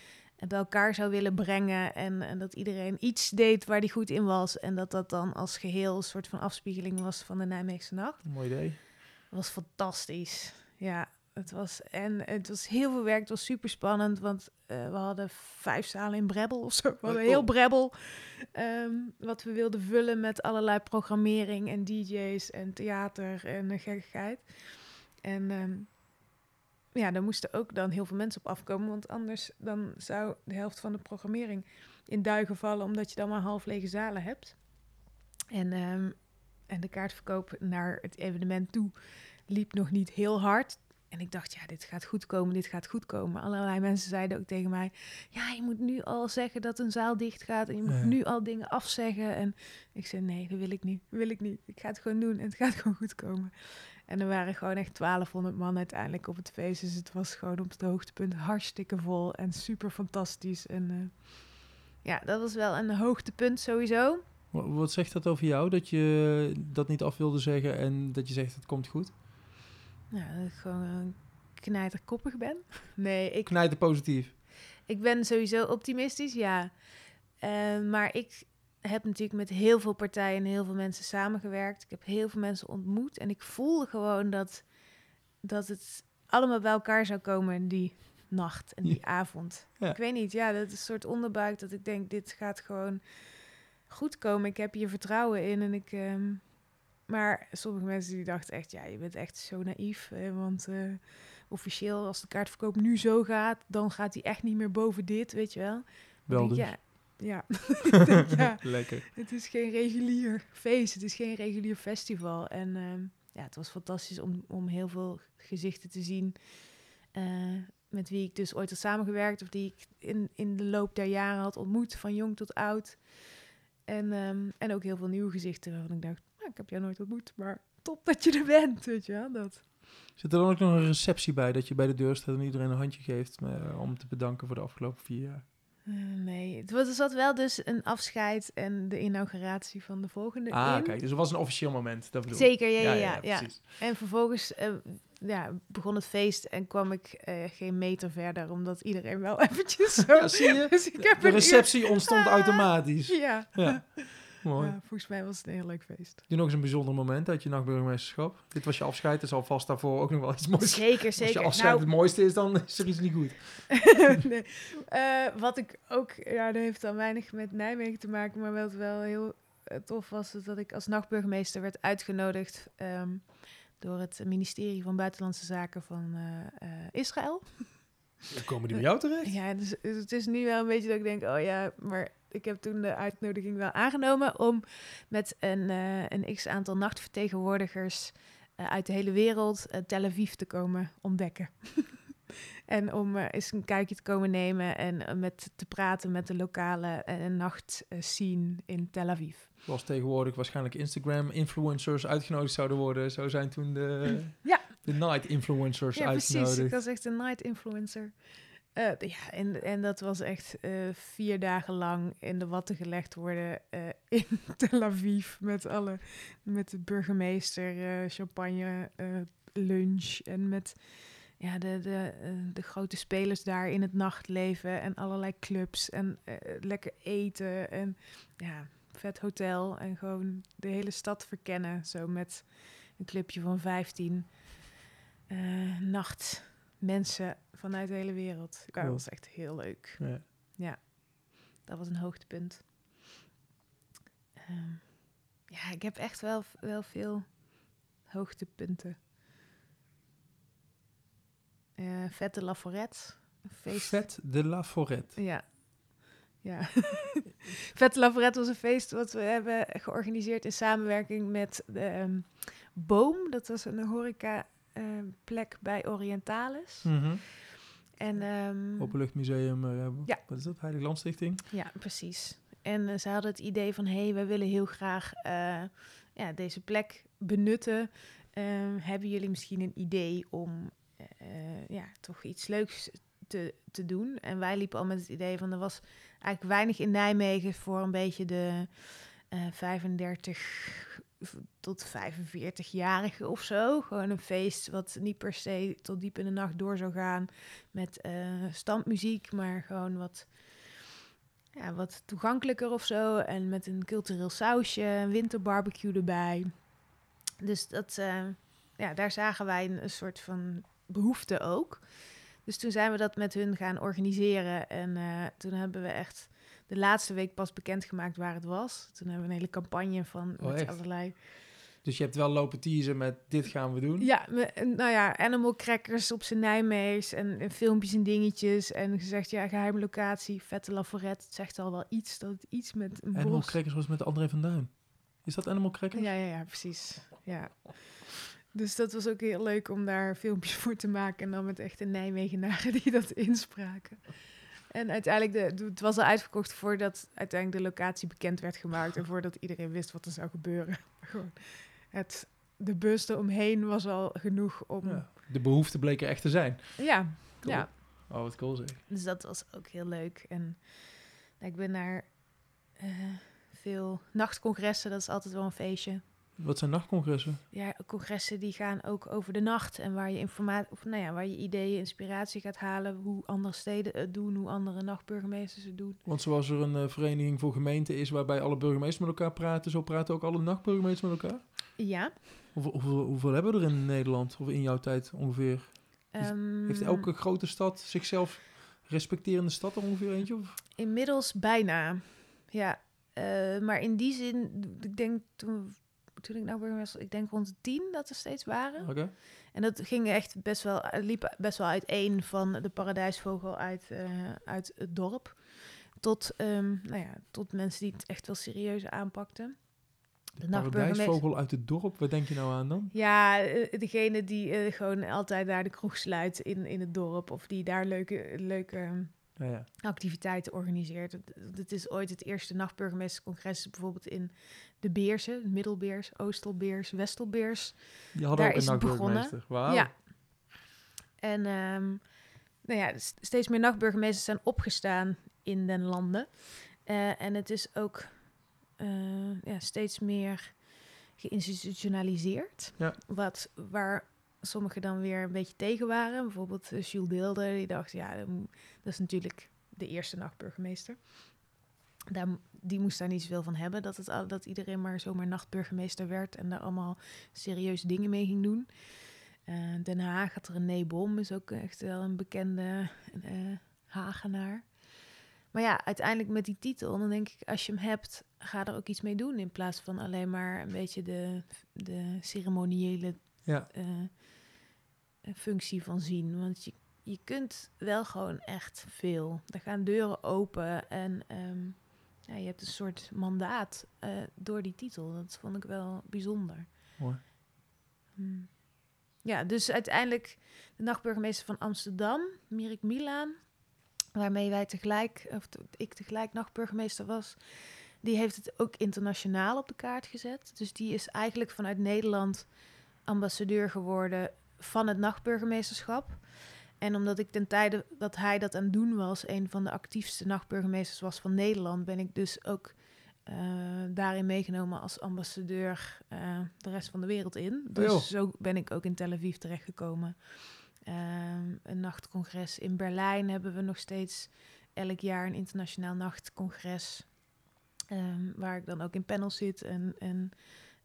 bij elkaar zou willen brengen. En, en dat iedereen iets deed waar die goed in was. En dat dat dan als geheel een soort van afspiegeling was van de Nijmeegse nacht. Mooi idee. Het was fantastisch. Ja, het was, en het was heel veel werk. Het was super spannend, want eh, we hadden vijf zalen in Brebbel of zo. We hadden Oh. heel Brebbel. ehm, wat we wilden vullen met allerlei programmering en DJ's en theater en uh, gekkigheid. En ehm, ja, daar moesten ook dan heel veel mensen op afkomen, want anders dan zou de helft van de programmering in duigen vallen, omdat je dan maar half lege zalen hebt. En, ehm, en de kaartverkoop naar het evenement toe liep nog niet heel hard. En ik dacht, ja, dit gaat goed komen, dit gaat goed komen. Allerlei mensen zeiden ook tegen mij, ja, je moet nu al zeggen dat een zaal dicht gaat en je moet Ja. nu al dingen afzeggen. En ik zei, nee, dat wil ik niet, dat wil ik niet. Ik ga het gewoon doen en het gaat gewoon goed komen. En er waren gewoon echt 1200 man uiteindelijk op het feest. Dus het was gewoon op het hoogtepunt hartstikke vol en super fantastisch. En eh, ja, dat was wel een hoogtepunt sowieso. Wa- Wat zegt dat over jou, dat je dat niet af wilde zeggen en dat je zegt het komt goed? Ja, dat ik gewoon een knijterkoppig ben. [LAUGHS] Nee, ik, Knijten positief. ik ben sowieso optimistisch, ja. Eh, maar ik heb natuurlijk met heel veel partijen en heel veel mensen samengewerkt. Ik heb heel veel mensen ontmoet. En ik voelde gewoon dat, dat het allemaal bij elkaar zou komen die nacht en die Ja. avond. Ja. Ik weet niet, ja, dat is een soort onderbuik dat ik denk, dit gaat gewoon goed komen. Ik heb hier vertrouwen in en ik... ehm, maar sommige mensen die dachten echt, ja, je bent echt zo naïef. Hè, want eh, officieel, als de kaartverkoop nu zo gaat, dan gaat hij echt niet meer boven dit, weet je wel. Wel dus. Ja, ja. [LAUGHS] denk, ja, Lekker. het is geen regulier feest, het is geen regulier festival. En ehm, ja, het was fantastisch om, om heel veel gezichten te zien. eh, met wie ik dus ooit had samengewerkt of die ik in, in de loop der jaren had ontmoet, van jong tot oud. En, ehm, en ook heel veel nieuwe gezichten waarvan ik dacht, nou, ik heb jou nooit ontmoet, maar top dat je er bent, [LAUGHS] weet je wel. Dat. Zit er dan ook nog een receptie bij, dat je bij de deur staat en iedereen een handje geeft eh, om te bedanken voor de afgelopen vier jaar? Eh, nee, het was, er zat wel dus een afscheid en de inauguratie van de volgende Ah, in. kijk, dus het was een officieel moment, dat bedoel ik. Zeker, ja, ja, ja. ja. En vervolgens eh, ja, begon het feest en kwam ik eh, geen meter verder, omdat iedereen wel [LAUGHS] eventjes zo... Ja, zie je? Dus ik heb De uur- receptie ontstond Ah. automatisch. Ja. Ja, mooi. Ja, volgens mij was het een heel leuk feest. Nu nog eens een bijzonder moment uit je nachtburgemeesterschap. Dit was je afscheid, er zal vast daarvoor ook nog wel iets moois Zeker, Als je zeker. afscheid Nou, het mooiste is, dan [LAUGHS] is er iets niet goed. [LAUGHS] nee. Eh, wat ik ook, ja, dat heeft dan weinig met Nijmegen te maken, maar wat wel heel eh, tof was, is dat ik als nachtburgemeester werd uitgenodigd ehm, door het ministerie van Buitenlandse Zaken van eh, eh, Israël. Dan komen die bij jou terecht. Ja, dus, dus het is nu wel een beetje dat ik denk, oh ja, maar ik heb toen de uitnodiging wel aangenomen om met een, eh, een x aantal nachtvertegenwoordigers eh, uit de hele wereld eh, Tel Aviv te komen ontdekken. [LAUGHS] en om eens een kijkje te komen nemen en met te praten met de lokale nachtscene in Tel Aviv. Zoals tegenwoordig waarschijnlijk Instagram-influencers uitgenodigd zouden worden. Zo zijn toen de, Ja. de night-influencers Ja, precies. uitgenodigd. Ik was echt een night Eh, ja, en, en dat was echt eh, vier dagen lang in de watten gelegd worden eh, [LAUGHS] in Tel Aviv met alle, met de burgemeester, champagne, lunch en met ja, de, de, de grote spelers daar in het nachtleven en allerlei clubs en lekker eten en ja, vet hotel en gewoon de hele stad verkennen zo met een clubje van 15 eh nacht mensen vanuit de hele wereld. Dat was echt heel leuk. Ja. Dat was een hoogtepunt. Ehm, ja, ik heb echt wel, wel veel hoogtepunten. Eh Vette Laforette. Een feest. Vet de la Forêt. Ja. Ja. [LAUGHS] Vette Laforette was een feest wat we hebben georganiseerd in samenwerking met de ehm, Boom. Dat was een horeca eh, plek bij Orientalis. Mhm. En ehm, Openluchtmuseum. eh, Ja. Wat is dat? Heilige Landstichting? Ja, precies. En eh, ze hadden het idee van, hé, hey, wij willen heel graag eh, ja, deze plek benutten. Ehm, hebben jullie misschien een idee om ja, toch iets leuks te, te doen? En wij liepen al met het idee van, er was eigenlijk weinig in Nijmegen voor een beetje de eh 35 v- tot 45-jarigen of zo. Gewoon een feest wat niet per se tot diep in de nacht door zou gaan met eh standmuziek, maar gewoon wat, ja, wat toegankelijker of zo. En met een cultureel sausje, een winterbarbecue erbij. Dus dat, eh, ja, daar zagen wij een, een soort van behoefte ook. Dus toen zijn we dat met hun gaan organiseren. En eh, toen hebben we echt de laatste week pas bekendgemaakt waar het was. Toen hebben we een hele campagne van Oh, met allerlei... Dus je hebt wel lopen teasen met dit gaan we doen. Ja, nou ja, animal crackers op zijn Nijmeegs en, en filmpjes en dingetjes. En gezegd, ja, geheime locatie, vette laforet. Het zegt al wel iets, dat het iets met een Animal bos... Crackers was met André van Duin. Is dat Animal Crackers? Ja, ja, ja, precies. Ja. Dus dat was ook heel leuk om daar filmpjes voor te maken. En dan met echte Nijmegenaren die dat inspraken. En uiteindelijk, de, het was al uitverkocht voordat uiteindelijk de locatie bekend werd gemaakt. En voordat iedereen wist wat er zou gebeuren. [LAUGHS] Gewoon het, de bus eromheen was al genoeg om... Ja. Ja, De behoefte bleek er echt te zijn. ja. Cool. Oh, wat cool zeg. Dus dat was ook heel leuk. En nou, ik ben naar eh, veel nachtcongressen. Dat is altijd wel een feestje. Wat zijn nachtcongressen? ja, congressen die gaan ook over de nacht en waar je informatie of nou ja, waar je ideeën, inspiratie gaat halen, hoe andere steden het doen, hoe andere nachtburgemeesters het doen. Want zoals er een eh, vereniging voor gemeenten is waarbij alle burgemeesters met elkaar praten, zo praten ook alle nachtburgemeesters met elkaar? Ja. Hoeveel, hoeveel, hoeveel hebben we er in Nederland, of in jouw tijd ongeveer? ehm, Heeft elke grote stad zichzelf respecterende stad er ongeveer eentje? Of? inmiddels bijna. Ja, eh, maar in die zin, ik denk toen, toen ik nou burgemeester, was, ik denk rond de tien dat er steeds waren. En dat ging echt best wel, het liep best wel uiteen van de paradijsvogel uit, eh, uit het dorp. Tot, ehm, nou ja, tot mensen die het echt wel serieus aanpakten. De paradijsvogel uit het dorp, waar denk je nou aan dan? Ja, eh, degene die eh, gewoon altijd daar de kroeg sluit in, in het dorp. Of die daar leuke, leuke Ja, activiteiten organiseert. Het, is ooit het eerste nachtburgemeesterscongres bijvoorbeeld in de Beersen. Middelbeers, Oostelbeers, Westelbeers. Die hadden Daar ook een nachtburgemeester. Wauw. Ja. En ehm, nou ja, steeds meer nachtburgemeesters zijn opgestaan in den landen. Eh, en het is ook eh, ja, steeds meer geïnstitutionaliseerd. Ja. Wat, waar sommigen dan weer een beetje tegen waren. Bijvoorbeeld eh, Jules Deelder, die dacht, ja, dat is natuurlijk de eerste nachtburgemeester. Daar, die moest daar niet zoveel van hebben, dat, het, dat iedereen maar zomaar nachtburgemeester werd en daar allemaal serieuze dingen mee ging doen. Eh, Den Haag had René Bom, is ook echt wel een bekende eh, Hagenaar. Maar ja, uiteindelijk met die titel, dan denk ik, als je hem hebt, ga er ook iets mee doen. In plaats van alleen maar een beetje de, de ceremoniële Ja. Functie van zien. Want je, je kunt wel gewoon echt veel. Er gaan deuren open en ehm, ja, je hebt een soort mandaat eh, door die titel. Dat vond ik wel bijzonder. Mooi. Hmm. Ja, dus uiteindelijk de nachtburgemeester van Amsterdam, Mirik Milaan, waarmee wij tegelijk, of ik tegelijk nachtburgemeester was, die heeft het ook internationaal op de kaart gezet. Dus die is eigenlijk vanuit Nederland ambassadeur geworden van het nachtburgemeesterschap. En omdat ik ten tijde dat hij dat aan het doen was, een van de actiefste nachtburgemeesters was van Nederland, ben ik dus ook eh, daarin meegenomen als ambassadeur eh, de rest van de wereld in. Dus joh. zo ben ik ook in Tel Aviv terechtgekomen. Ehm, een nachtcongres in Berlijn hebben we nog steeds elk jaar een internationaal nachtcongres. ehm, waar ik dan ook in panel zit en, en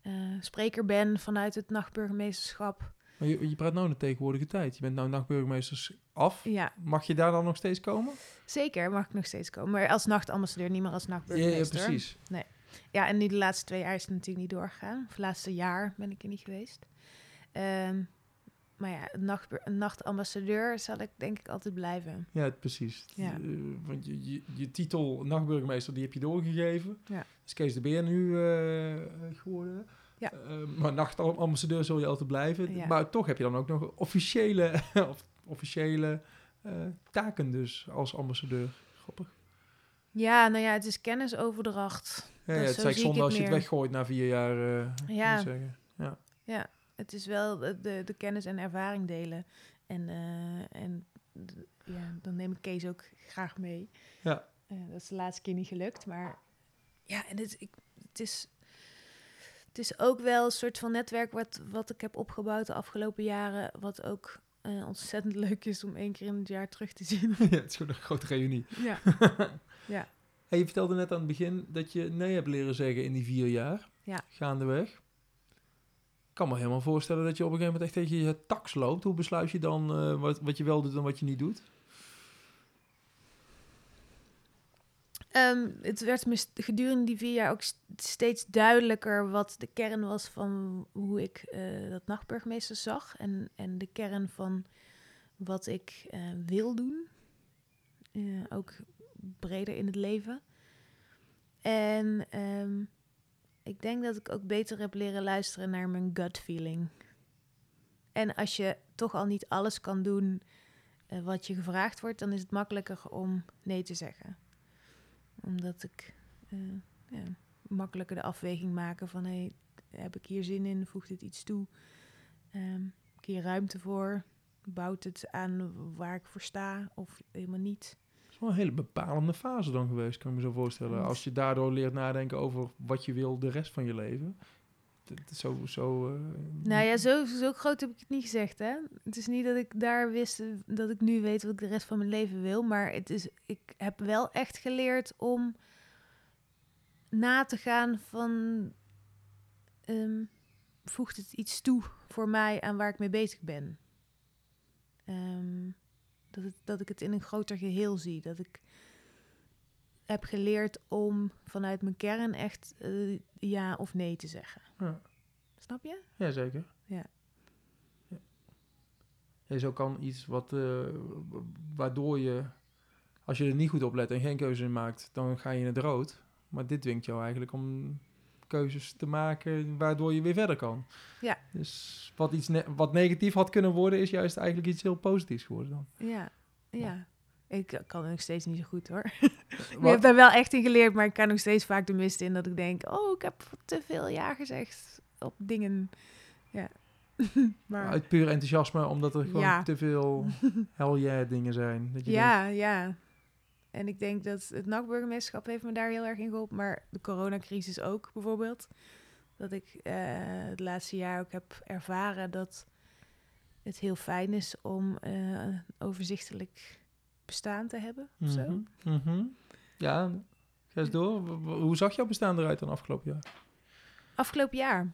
eh, spreker ben vanuit het nachtburgemeesterschap. Maar je, je praat nou in de tegenwoordige tijd. Je bent nou nachtburgemeesters af. Ja, Mag je daar dan nog steeds komen? zeker mag ik nog steeds komen. Maar als nachtambassadeur, niet meer als Ja, ja, nachtburgemeester. precies. Ja, en nu de laatste twee jaar is het natuurlijk niet doorgegaan. Of het laatste jaar ben ik er niet geweest. Ehm, maar ja, een, nacht, een nachtambassadeur zal ik denk ik altijd blijven. Ja, precies. Ja. Eh, want je, je, je titel nachtburgemeester, die heb je doorgegeven. Ja. is Kees de Beer nu eh, geworden. Ja. Eh, maar nachtambassadeur zul je altijd blijven. Ja. Maar toch heb je dan ook nog officiële, [LAUGHS] of officiële eh, taken dus als ambassadeur. Grappig. Ja, nou ja, het is kennisoverdracht. Ja, ja, het is eigenlijk zonde als je het weggooit na vier jaar. eh, Ja. zeggen. Ja. Ja, het is wel de, de, kennis en ervaring delen. En, eh, en ja, dan neem ik Kees ook graag mee. Ja. Dat is de laatste keer niet gelukt, maar ja, en het, ik, het, is, Het is ook wel een soort van netwerk wat, wat ik heb opgebouwd de afgelopen jaren. Wat ook eh, ontzettend [LAUGHS] leuk is om één keer in het jaar terug te zien. [LAUGHS] ja, het is gewoon een grote reunie. ja. [LAUGHS] ja. Hey, je vertelde net aan het begin dat je nee hebt leren zeggen in die vier jaar. Ja. Gaandeweg. Ik kan me helemaal voorstellen dat je op een gegeven moment echt tegen je tax loopt. Hoe besluit je dan eh, wat, wat je wel doet en wat je niet doet? Ehm, het werd me gedurende die vier jaar ook st- steeds duidelijker wat de kern was van hoe ik eh, dat nachtburgemeester zag. En, en de kern van wat ik eh, wil doen. Eh, ook breder in het leven. En ehm, ik denk dat ik ook beter heb leren luisteren naar mijn gut feeling. En als je toch al niet alles kan doen wat je gevraagd wordt, dan is het makkelijker om nee te zeggen omdat ik eh, ja, makkelijker de afweging maken van... Hey, heb ik hier zin in? Voegt dit iets toe? Ehm, heb ik hier ruimte voor? Bouwt het aan waar ik voor sta of helemaal niet? Het is wel een hele bepalende fase dan geweest, kan ik me zo voorstellen. Als je daardoor leert nadenken over wat je wil de rest van je leven. Zo... zo eh, Nou ja, zo, zo groot heb ik het niet gezegd, hè? Het is niet dat ik daar wist eh, dat ik nu weet wat ik de rest van mijn leven wil. Maar het is, ik heb wel echt geleerd om na te gaan van... ehm, voegt het iets toe voor mij aan waar ik mee bezig ben? Ehm, dat, dat ik het in een groter geheel zie. Dat ik heb geleerd om vanuit mijn kern echt eh, ja of nee te zeggen. Ja. Snap je? Jazeker. Ja. ja. Ja, zo kan iets wat, eh, wa- waardoor je, als je er niet goed op let en geen keuze in maakt, dan ga je in het rood. Maar dit dwingt jou eigenlijk om keuzes te maken waardoor je weer verder kan. Ja. Dus wat, iets ne- wat negatief had kunnen worden, is juist eigenlijk iets heel positiefs geworden dan. Ja, ja. Ik kan het nog steeds niet zo goed hoor. [LAUGHS] Ik heb daar wel echt in geleerd, maar ik kan nog steeds vaak de mist in dat ik denk, oh, ik heb te veel ja gezegd op dingen. Ja. [LAUGHS] maar Uit puur enthousiasme, omdat er gewoon Ja. te veel [LAUGHS] hell yeah dingen zijn. Dat je denkt, ja, ja. En ik denk dat het nachtburgemeesterschap heeft me daar heel erg in geholpen, maar de coronacrisis ook bijvoorbeeld. Dat ik eh, het laatste jaar ook heb ervaren dat het heel fijn is om eh, overzichtelijk bestaan te hebben. of zo. mhm, mhm. Ja, ga eens door. Hoe zag jouw bestaan eruit dan afgelopen jaar? Afgelopen jaar.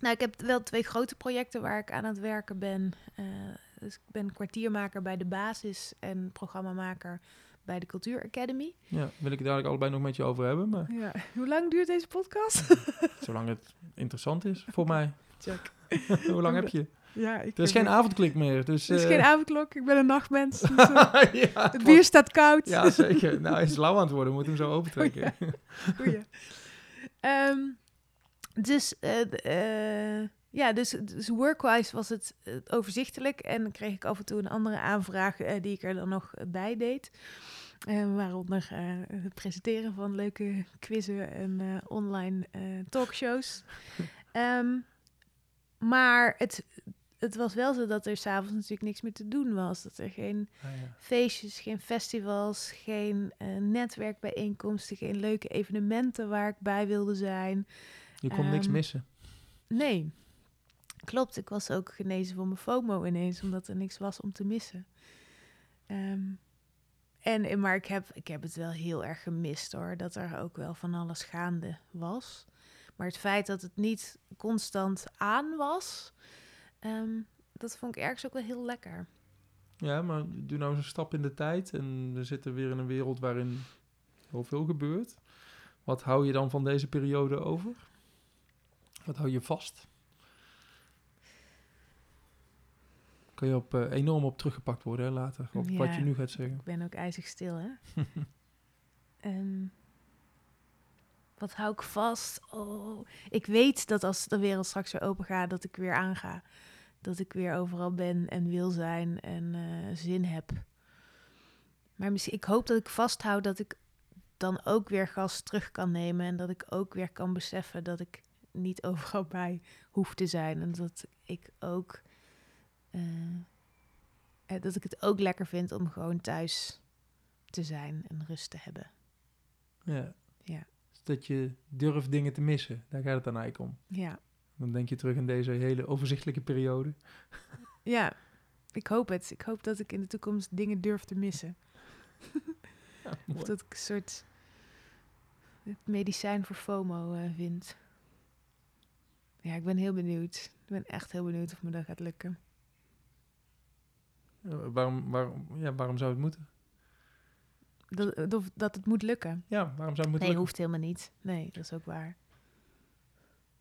Nou, ik heb wel twee grote projecten waar ik aan het werken ben. Eh, dus ik ben kwartiermaker bij de basis en programmamaker bij de Cultuur Academy. Ja, wil ik het dadelijk allebei nog met je over hebben, maar Ja. Hoe lang duurt deze podcast? [LAUGHS] zolang het interessant is voor [LAUGHS] mij. Check. [LAUGHS] Hoe lang heb je? Ja, ik Er is geen avondklik meer, dus... Er is eh, geen avondklok. Ik ben een nachtmens. [LAUGHS] Dus, eh, ja, het bier staat koud. Ja, zeker. Nou, hij is lauw aan het worden. We moeten hem zo opentrekken. [LAUGHS] Goeie. Dus, eh, ja, dus, dus workwise was het eh, overzichtelijk. En dan kreeg ik af en toe een andere aanvraag die ik er dan nog bij deed. Waaronder het presenteren van leuke quizzen en online talkshows. [LAUGHS] Ehm, maar het, het was wel zo dat er s'avonds natuurlijk niks meer te doen was. Dat er geen Ah, ja. feestjes, geen festivals, geen eh, netwerkbijeenkomsten, geen leuke evenementen waar ik bij wilde zijn. Je kon niks Ehm, missen. Nee, klopt. Ik was ook genezen van mijn FOMO ineens, omdat er niks was om te missen. Ehm, en, en- maar ik heb, ik heb het wel heel erg gemist hoor, dat er ook wel van alles gaande was. Maar het feit dat het niet constant aan was, ehm, dat vond ik ergens ook wel heel lekker. Ja, maar doe nou eens een stap in de tijd. En we zitten weer in een wereld waarin heel veel gebeurt. Wat hou je dan van deze periode over? Wat hou je vast? Kan je op, eh, enorm op teruggepakt worden hè, later, op wat je nu gaat zeggen. Ik ben ook ijzig stil, hè? [LAUGHS] Ehm, wat hou ik vast? Oh, ik weet dat als de wereld straks weer open gaat, dat ik weer aanga. Dat ik weer overal ben en wil zijn en eh, zin heb. Maar misschien, ik hoop dat ik vasthoud dat ik dan ook weer gas terug kan nemen. En dat ik ook weer kan beseffen dat ik niet [LAUGHS] overal bij hoef te zijn. En dat ik ook. eh, eh, dat ik het ook lekker vind om gewoon thuis te zijn en rust te hebben. Ja. Ja. dat je durft dingen te missen. Daar gaat het dan eigenlijk om. Ja. Dan denk je terug in deze hele overzichtelijke periode. [LAUGHS] Ja, ik hoop het. Ik hoop dat ik in de toekomst dingen durf te missen. [LAUGHS] Ja, Of dat ik een soort het medicijn voor FOMO eh, vind. Ja, ik ben heel benieuwd. Ik ben echt heel benieuwd of me dat gaat lukken. Waarom, waarom, ja, waarom zou het moeten? Dat, dat, het moet lukken. Ja, waarom zou het moeten Nee, lukken? hoeft helemaal niet. Nee, dat is ook waar.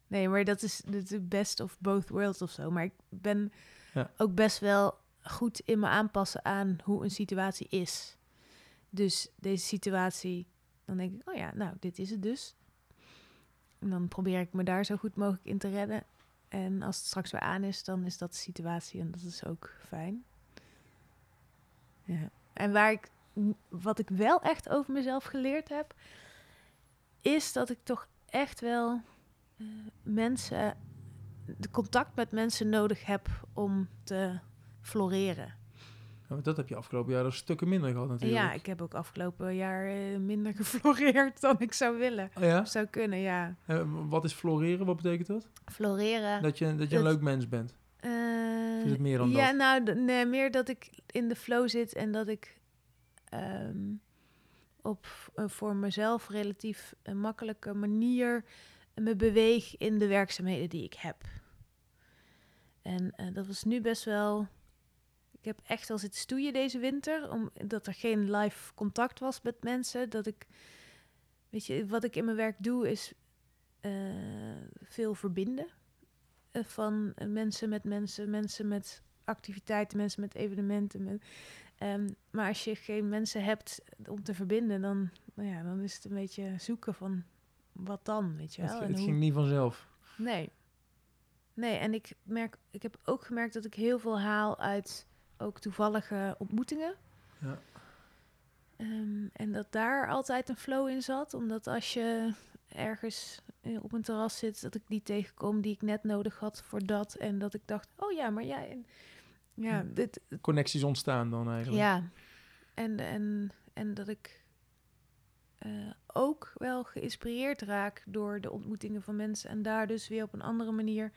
Nee, maar dat is de best of both worlds of zo. Maar ik ben Ja. ook best wel goed in me aanpassen aan hoe een situatie is. Dus deze situatie, dan denk ik, oh ja, nou, dit is het dus. En dan probeer ik me daar zo goed mogelijk in te redden. En als het straks weer aan is, dan is dat de situatie en dat is ook fijn. Ja. En waar ik, wat ik wel echt over mezelf geleerd heb, is dat ik toch echt wel mensen, de contact met mensen nodig heb om te floreren. Ja, dat heb je afgelopen jaar een stukken minder gehad natuurlijk. ja, ik heb ook afgelopen jaar eh, minder [LAUGHS] gefloreerd dan ik zou willen. Oh ja? Zou kunnen, ja. Eh, wat is floreren? Wat betekent dat? Floreren. Dat je, dat je een leuk mens bent. eh, is het meer dan ja, dat? nou, nee, meer dat ik in de flow zit en dat ik ehm, op voor mezelf relatief een makkelijke manier me beweeg in de werkzaamheden die ik heb. En eh, dat was nu best wel. Ik heb echt al zitten stoeien deze winter, omdat er geen live contact was met mensen. Dat ik, weet je, wat ik in mijn werk doe is eh, veel verbinden eh, van mensen met mensen, mensen met activiteiten, mensen met evenementen. Met, ehm, maar als je geen mensen hebt om te verbinden, dan, nou ja, dan is het een beetje zoeken van wat dan, weet je Het, wel. het hoe- ging niet vanzelf. Nee. Nee, en ik merk, ik heb ook gemerkt dat ik heel veel haal uit ook toevallige ontmoetingen. Ja. Ehm, en dat daar altijd een flow in zat. Omdat als je ergens eh, op een terras zit, dat ik die tegenkom die ik net nodig had voor dat. En dat ik dacht, oh ja, maar ja, en, ja, Ja. dit, Connecties ontstaan dan eigenlijk. ja. En, en, en dat ik eh, ook wel geïnspireerd raak door de ontmoetingen van mensen. En daar dus weer op een andere manier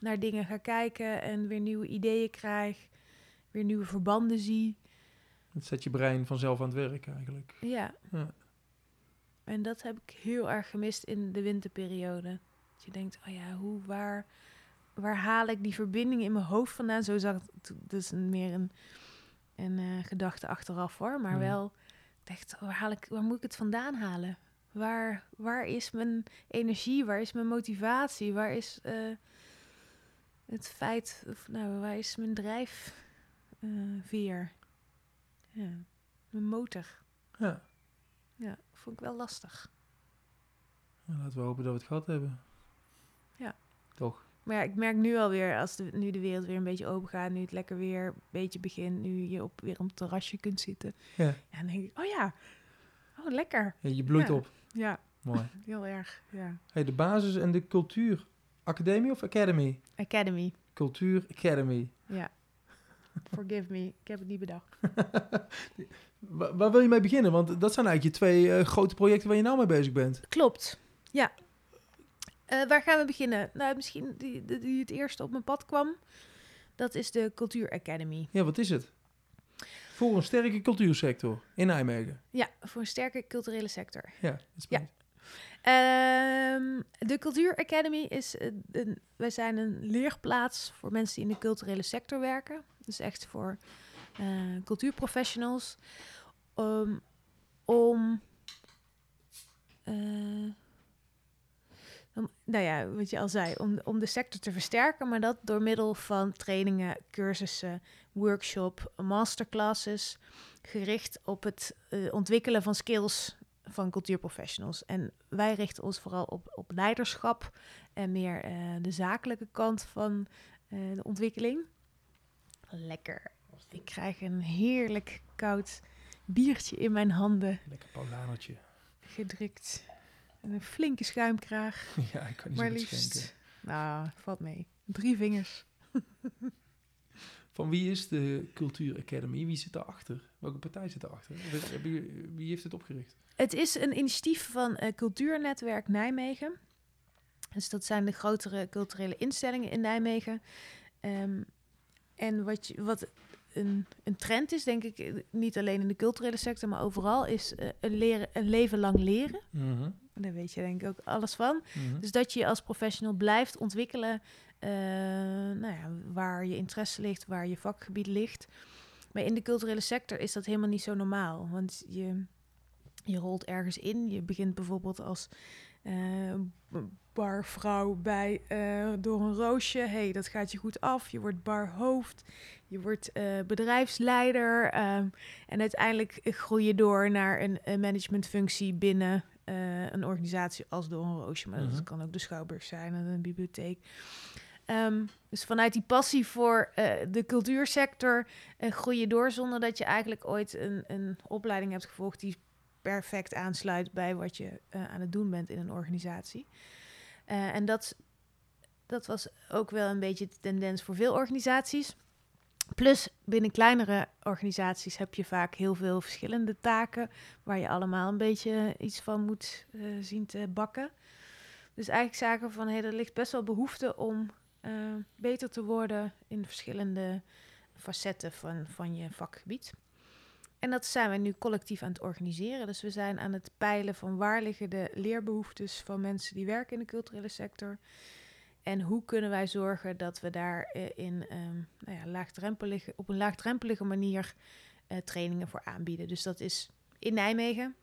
naar dingen ga kijken. En weer nieuwe ideeën krijg. Weer nieuwe verbanden zie. Het zet je brein vanzelf aan het werk eigenlijk. Ja. Ja. En dat heb ik heel erg gemist in de winterperiode. Dat je denkt, oh ja, hoe, waar, waar haal ik die verbinding in mijn hoofd vandaan? Zo zag het, dus meer een, een eh, gedachte achteraf hoor. Maar wel, dacht, waar, haal ik, waar moet ik het vandaan halen? Waar, waar is mijn energie? Waar is mijn motivatie? Waar is eh, het feit, of nou, waar is mijn drijfveer? ja, mijn motor. Ja. Ja, vond ik wel lastig. Nou, laten we hopen dat we het gehad hebben. Ja. Toch? Maar ja, ik merk nu alweer, als de, nu de wereld weer een beetje open gaat, nu het lekker weer een beetje begint, nu je op, weer op het terrasje kunt zitten. Ja. Ja, dan denk ik, oh ja, oh lekker. Ja, je bloeit Ja. op. Ja, Mooi. [LAUGHS] heel erg. Ja. Hey, de basis en de cultuur. Academie of Academy? Academy, Cultuur Academy. ja. [LAUGHS] Forgive me, ik heb het niet bedacht. [LAUGHS] Wa- waar wil je mee beginnen? Want dat zijn eigenlijk je twee eh, grote projecten waar je nou mee bezig bent. Klopt, ja. Eh, waar gaan we beginnen? Nou, misschien die, die, die het eerste op mijn pad kwam. Dat is de Cultuur Academy. Ja, wat is het? Voor een sterke cultuursector in Nijmegen. Ja, voor een sterke culturele sector. Ja, dat is Ja. Ehm, de Cultuur Academy is een, een- wij zijn een leerplaats voor mensen die in de culturele sector werken. Dus echt voor eh, cultuurprofessionals. Om, om, eh, om, nou ja, wat je al zei, om, om de sector te versterken, maar dat door middel van trainingen, cursussen, workshop, masterclasses, gericht op het eh, ontwikkelen van skills van cultuurprofessionals. En wij richten ons vooral op, op leiderschap en meer eh, de zakelijke kant van eh, de ontwikkeling. Lekker. Ik krijg een heerlijk koud biertje in mijn handen Lekker paulanertje. gedrukt. En een flinke schuimkraag. [LAUGHS] ja, ik kan niet Maar liefst. Nou, valt mee. Drie vingers. Van wie is de Cultuur Academy? Wie zit daarachter? Welke partij zit daarachter? Wie, wie heeft het opgericht? Het is een initiatief van uh, Cultuurnetwerk Nijmegen. Dus dat zijn de grotere culturele instellingen in Nijmegen. Um, en wat, je, wat een, een trend is, denk ik, niet alleen in de culturele sector, maar overal, is uh, een, leren, een leven lang leren. Mm -hmm. Daar weet je denk ik ook alles van. Mm -hmm. Dus dat je als professional blijft ontwikkelen uh, nou ja, waar je interesse ligt, waar je vakgebied ligt. Maar in de culturele sector is dat helemaal niet zo normaal. Want je, je rolt ergens in. Je begint bijvoorbeeld als uh, barvrouw bij uh, door een roosje. hey, dat gaat je goed af. Je wordt barhoofd. Je wordt uh, bedrijfsleider. Um, en uiteindelijk groei je door naar een, een managementfunctie binnen een organisatie als door een roosje. Maar mm -hmm. dat kan ook de Schouwburg zijn en een bibliotheek. Um, dus vanuit die passie voor de cultuursector groei je door zonder dat je eigenlijk ooit een, een opleiding hebt gevolgd die perfect aansluit bij wat je aan het doen bent in een organisatie. En dat, dat was ook wel een beetje de tendens voor veel organisaties. Plus binnen kleinere organisaties heb je vaak heel veel verschillende taken waar je allemaal een beetje iets van moet uh, zien te bakken. Dus eigenlijk zagen we van hey, er ligt best wel behoefte om beter te worden in verschillende facetten van, van je vakgebied. En dat zijn we nu collectief aan het organiseren. Dus we zijn aan het peilen van waar liggen de leerbehoeftes van mensen die werken in de culturele sector. En hoe kunnen wij zorgen dat we daar uh, in um, nou ja, laagdrempelige, op een laagdrempelige manier uh, trainingen voor aanbieden. Dus dat is in Nijmegen,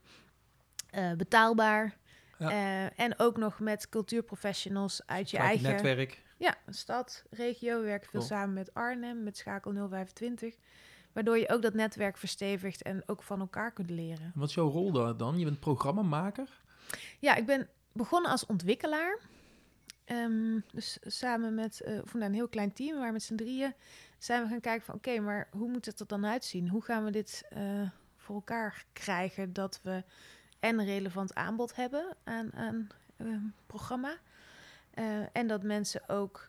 uh, betaalbaar. Ja. en ook nog met cultuurprofessionals uit je eigen netwerk. Ja, stad, regio. We werken veel cool. samen met Arnhem, met Schakel 025. Waardoor je ook dat netwerk verstevigt en ook van elkaar kunt leren. Wat is jouw rol daar dan? Je bent programmamaker? Ja, ik ben begonnen als ontwikkelaar. Um, dus samen met uh, een heel klein team, waar met z'n drieën zijn we gaan kijken van oké, maar hoe moet het er dan uitzien? Hoe gaan we dit uh, voor elkaar krijgen dat we en relevant aanbod hebben aan, aan uh, programma. en dat mensen ook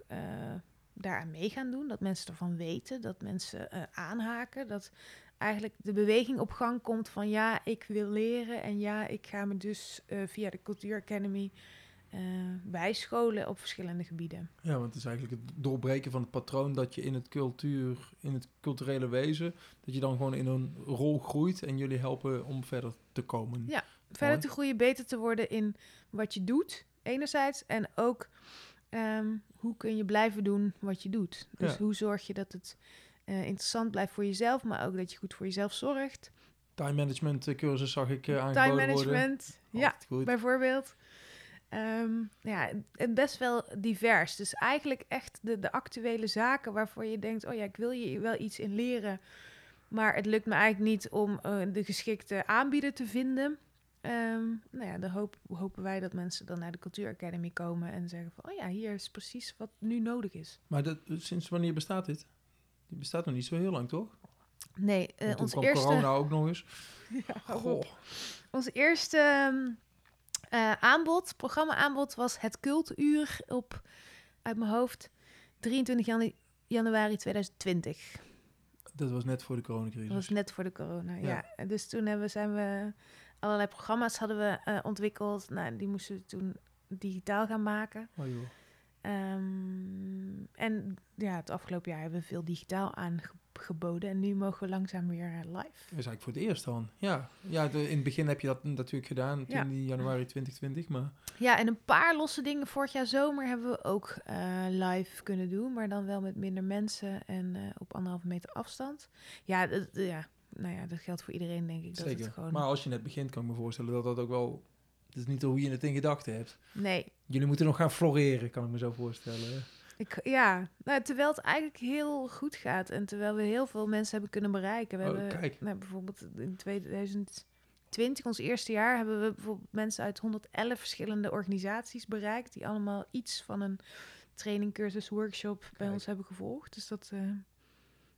daaraan mee gaan doen. Dat mensen ervan weten, dat mensen aanhaken. Dat eigenlijk de beweging op gang komt van ja, ik wil leren en ja, ik ga me dus via de Cultuur Academy uh, bijscholen op verschillende gebieden. Ja, want het is eigenlijk het doorbreken van het patroon dat je in het cultuur, in het culturele wezen, dat je dan gewoon in een rol groeit en jullie helpen om verder te komen. Ja, verder te groeien, beter te worden in wat je doet, enerzijds, en ook Um, hoe kun je blijven doen wat je doet? Dus ja. hoe zorg je dat het uh, interessant blijft voor jezelf, maar ook dat je goed voor jezelf zorgt. Time management cursus zag ik uh, aangeboden Time management, ja, goed. bijvoorbeeld. Um, ja, best wel divers. Dus eigenlijk echt de, de actuele zaken waarvoor je denkt... oh ja, ik wil je wel iets in leren... maar het lukt me eigenlijk niet om uh, de geschikte aanbieder te vinden... Um, nou ja, dan hoop, hopen wij dat mensen dan naar de Cultuuracademy komen en zeggen van, oh ja, hier is precies wat nu nodig is. Maar dat, sinds wanneer bestaat dit? Die bestaat nog niet zo heel lang, toch? Nee, uh, ons eerste... corona ook nog eens. [LAUGHS] ja, Goh. Ons eerste uh, aanbod, programma-aanbod, was het Cultuur op, uit mijn hoofd, 23 janu januari 2020. Dat was net voor de coronacrisis. Dat was net voor de corona, ja. ja. Dus toen hebben, zijn we allerlei programma's hadden we uh, ontwikkeld. Nou, die moesten we toen digitaal gaan maken. Oh, joh. Um, en ja, het afgelopen jaar hebben we veel digitaal aangeboden. En nu mogen we langzaam weer uh, live. Dat is eigenlijk voor het eerst dan. Ja, ja de, in het begin heb je dat natuurlijk gedaan, toen ja. in januari 2020. Maar... Ja, en een paar losse dingen. Vorig jaar zomer hebben we ook uh, live kunnen doen. Maar dan wel met minder mensen en uh, op anderhalve meter afstand. Ja, ja, nou ja, dat geldt voor iedereen, denk ik. Zeker. Dat het gewoon... Maar als je net begint, kan ik me voorstellen dat dat ook wel... Het is niet hoe je het in gedachten hebt. Nee. Jullie moeten nog gaan floreren, kan ik me zo voorstellen. Ik, ja, nou, terwijl het eigenlijk heel goed gaat en terwijl we heel veel mensen hebben kunnen bereiken. We oh, hebben kijk. Nou, bijvoorbeeld in 2020, ons eerste jaar, hebben we bijvoorbeeld mensen uit 111 verschillende organisaties bereikt, die allemaal iets van een training, cursus, workshop bij ons hebben gevolgd. Dus dat... Uh,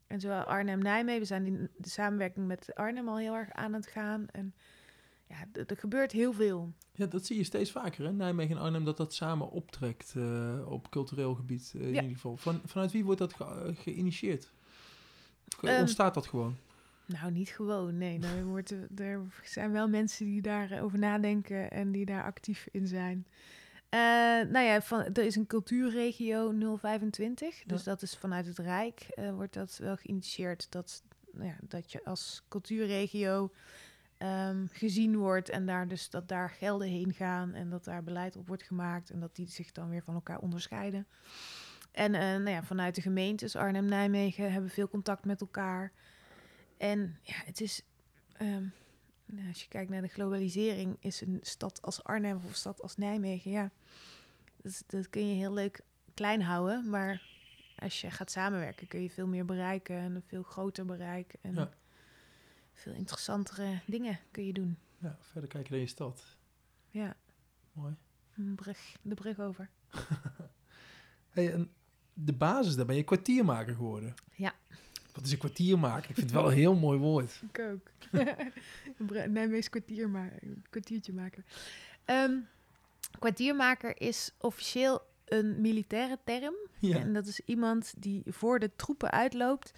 en zowel Arnhem-Nijmegen, we zijn in de samenwerking met Arnhem al heel erg aan het gaan. En ja, er gebeurt heel veel. Ja, dat zie je steeds vaker, hè? Nijmegen en Arnhem, dat dat samen optrekt uh, op cultureel gebied uh, in ja. ieder geval. Van, vanuit wie wordt dat ge geïnitieerd? Of Ehm, ontstaat dat gewoon? Nou, niet gewoon. Nee, er, [LAUGHS] wordt, er zijn wel mensen die daarover nadenken en die daar actief in zijn. Eh, nou ja, van, er is een cultuurregio 025. Dus Ja. dat is vanuit het Rijk eh, wordt dat wel geïnitieerd. Dat, nou ja, dat je als cultuurregio ehm, gezien wordt en daar dus dat daar gelden heen gaan en dat daar beleid op wordt gemaakt en dat die zich dan weer van elkaar onderscheiden. En eh, nou ja, vanuit de gemeentes Arnhem-Nijmegen hebben veel contact met elkaar. En ja, het is, ehm, nou, als je kijkt naar de globalisering, is een stad als Arnhem of stad als Nijmegen, ja, dat, kun je heel leuk klein houden. Maar als je gaat samenwerken, kun je veel meer bereiken en een veel groter bereik. En. Veel interessantere dingen kun je doen. Ja, verder kijken naar je stad. Ja, Mooi. een brug, de brug over. [LAUGHS] Hey, en de basis, daar ben je kwartiermaker geworden. Ja. Wat is een kwartiermaker? Ik vind het wel een heel mooi woord. [LAUGHS] Ik ook. [LAUGHS] Nijmees kwartier maar, kwartiertje maken. Ehm, kwartiermaker is officieel een militaire term. Ja. En dat is iemand die voor de troepen uitloopt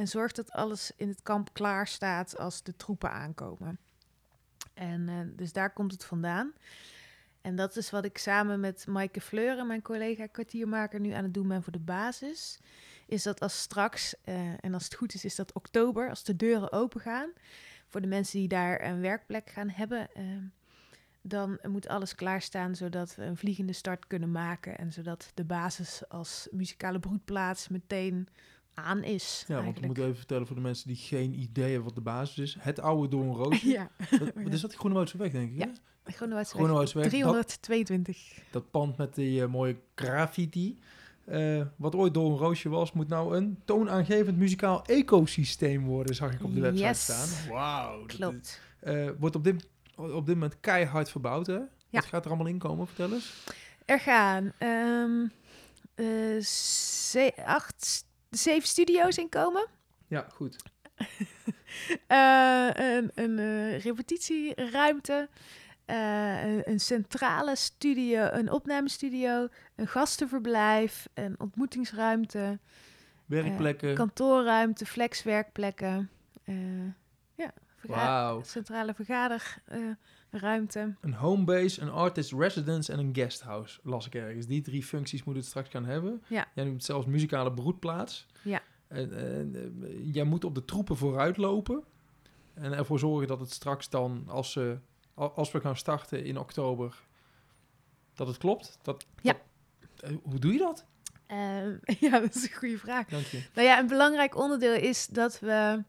en zorgt dat alles in het kamp klaar staat als de troepen aankomen. En eh, dus daar komt het vandaan. En dat is wat ik samen met Maaike Fleuren, mijn collega kwartiermaker, nu aan het doen ben voor de basis. Is dat als straks, eh, en als het goed is, is dat oktober, als de deuren open gaan, voor de mensen die daar een werkplek gaan hebben, eh, dan moet alles klaarstaan zodat we een vliegende start kunnen maken. En zodat de basis als muzikale broedplaats meteen aan is. Ja, want we eigenlijk. moeten even vertellen voor de mensen die geen idee hebben wat de basis is. Het oude Doornroosje. [LAUGHS] Ja, wat is dat? Groenewoudse weg, denk ik. Ja. weg. Dat, 322. dat pand met die eh, mooie graffiti. eh, wat ooit Doornroosje was, moet nou een toonaangevend muzikaal ecosysteem worden, zag ik op de website Yes. staan. Wauw. dat is- Klopt. eh, wordt op dit, op dit moment keihard verbouwd, hè? Ja. Wat gaat er allemaal in komen? Vertel eens. Er gaan eh, ze- acht, zeven studio's in komen. Ja, goed. [LAUGHS] Eh, een een eh, repetitieruimte. eh, een, een centrale studio, een opnamestudio, een gastenverblijf, een ontmoetingsruimte, Werkplekken. kantoorruimte, flexwerkplekken. ja, verga- centrale vergaderruimte. Een homebase, een artist residence en een guesthouse, las ik ergens. Die drie functies moet het straks gaan hebben. Ja. Jij noemt zelfs muzikale broedplaats. Ja. En, en, eh, jij moet op de troepen vooruit lopen. En ervoor zorgen dat het straks dan, als, ze, al- als we gaan starten in oktober, dat het klopt. Dat, Ja. dat- eh, hoe doe je dat? Ehm, [LAUGHS] ja, dat is een goede vraag. Dank je. Nou ja, een belangrijk onderdeel is dat we,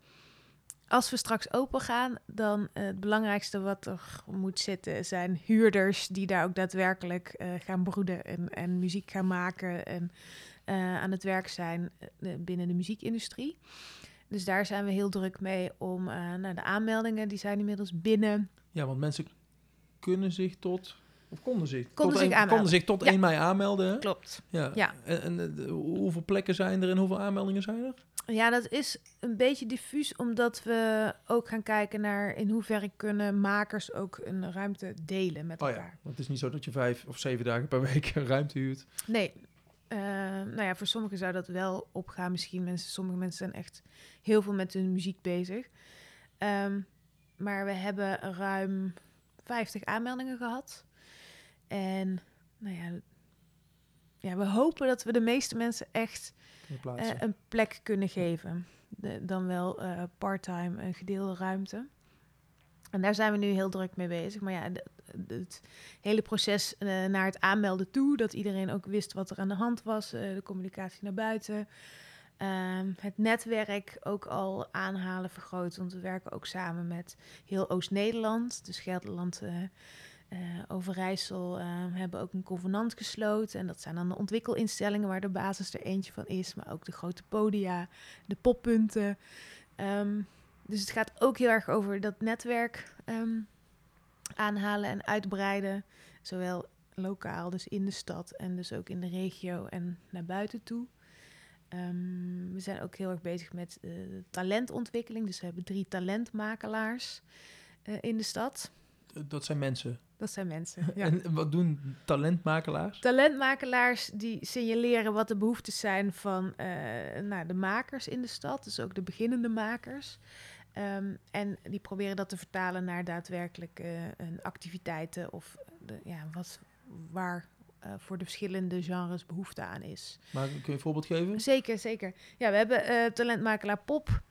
als we straks open gaan, dan eh, het belangrijkste wat er moet zitten zijn huurders die daar ook daadwerkelijk eh, gaan broeden en, en muziek gaan maken en eh, aan het werk zijn binnen de muziekindustrie. Dus daar zijn we heel druk mee om nou, de aanmeldingen, die zijn inmiddels binnen. Ja, want mensen kunnen zich tot... Of konden zich, Konden tot zich konden zich tot Ja. 1 mei aanmelden. hè? Klopt. Ja. Ja. En, en hoeveel plekken zijn er en hoeveel aanmeldingen zijn er? Ja, dat is een beetje diffuus, omdat we ook gaan kijken naar in hoeverre kunnen makers ook een ruimte delen met Oh elkaar. ja, want het is niet zo dat je vijf of zeven dagen per week een ruimte huurt. Nee. Eh, nou ja, voor sommigen zou dat wel opgaan. Misschien mensen, sommige mensen zijn echt heel veel met hun muziek bezig. Ehm, maar we hebben ruim 50 aanmeldingen gehad. En nou ja, ja, we hopen dat we de meeste mensen echt eh, een plek kunnen geven. De- dan wel eh parttime, een gedeelde ruimte. En daar zijn we nu heel druk mee bezig. Maar ja, het hele proces eh, naar het aanmelden toe, dat iedereen ook wist wat er aan de hand was, de communicatie naar buiten. Ehm, het netwerk ook al aanhalen, vergroten. Want we werken ook samen met heel Oost-Nederland. Dus Gelderland, eh, Overijssel eh, hebben ook een convenant gesloten. En dat zijn dan de ontwikkelinstellingen waar de basis er eentje van is. Maar ook de grote podia, de poppunten. Ehm, dus het gaat ook heel erg over dat netwerk ehm, aanhalen en uitbreiden. Zowel lokaal, dus in de stad en dus ook in de regio en naar buiten toe. Ehm, we zijn ook heel erg bezig met eh, talentontwikkeling. Dus we hebben drie talentmakelaars in de stad. dat zijn mensen. Dat zijn mensen. [LAUGHS] Ja. En wat doen talentmakelaars? Talentmakelaars die signaleren wat de behoeftes zijn van eh, nou, de makers in de stad, dus ook de beginnende makers. Ehm, en die proberen dat te vertalen naar daadwerkelijk eh, activiteiten of de, ja, wat, waar eh, voor de verschillende genres behoefte aan is. Maar kun je een voorbeeld geven? Zeker, zeker. Ja, we hebben talentmakelaar pop,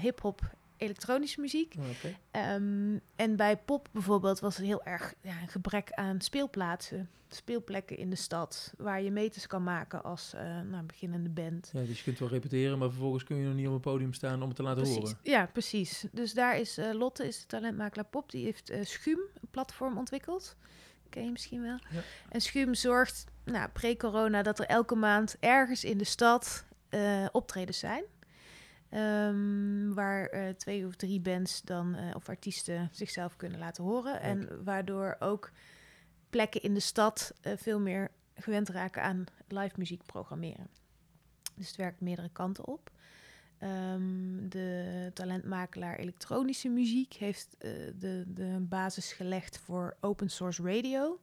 hip-hop, elektronische muziek. Oh. Ehm, en bij pop bijvoorbeeld was er heel erg ja, een gebrek aan speelplaatsen, speelplekken in de stad, waar je meters kan maken als eh, nou, beginnende band. Ja, dus je kunt wel repeteren, maar vervolgens kun je nog niet op een podium staan om het te laten Precies. horen. Ja, precies. Dus daar is eh, Lotte, is de talentmakelaar pop, die heeft eh Schum, een platform ontwikkeld. Ken je misschien wel. Ja. En Schum zorgt, nou, pre-corona, dat er elke maand ergens in de stad optredens zijn. Ehm, waar eh, twee of drie bands dan, eh, of artiesten zichzelf kunnen laten horen. En waardoor ook plekken in de stad eh, veel meer gewend raken aan live muziek programmeren. Dus het werkt meerdere kanten op. Ehm, de talentmakelaar elektronische muziek heeft de, de basis gelegd voor open source radio.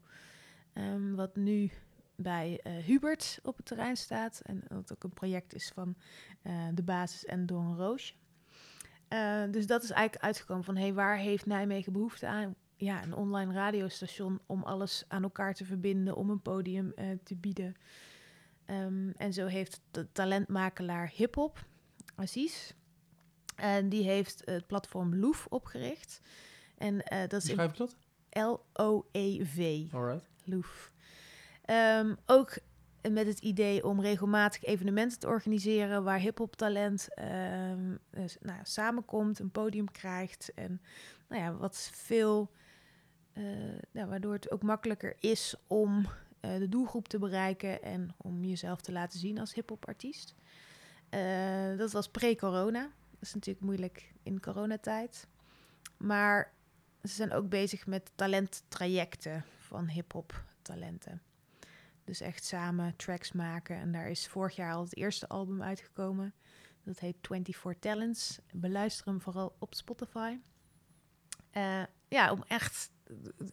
Ehm, wat nu bij eh, Hubert op het terrein staat. En dat ook een project is van eh, de basis en Don Roosje. Eh, dus dat is eigenlijk uitgekomen van... Hey, waar heeft Nijmegen behoefte aan? Ja, een online radiostation om alles aan elkaar te verbinden... om een podium te bieden. Ehm, en zo heeft de talentmakelaar hiphop, Aziz... En die heeft het platform Loef opgericht. En dat is schrijf ik dat? L-O-E-V. Alright. Loef. Ehm, ook met het idee om regelmatig evenementen te organiseren waar hip-hop talent ehm, dus, nou, samenkomt, een podium krijgt en nou ja, wat veel, eh, waardoor het ook makkelijker is om eh, de doelgroep te bereiken en om jezelf te laten zien als hip-hop artiest. Eh, dat was pre-corona. Dat is natuurlijk moeilijk in coronatijd. Maar ze zijn ook bezig met talenttrajecten van hip-hop talenten. Dus echt samen tracks maken. En daar is vorig jaar al het eerste album uitgekomen. Dat heet 24 Talents. Beluister hem vooral op Spotify. Eh, ja, om echt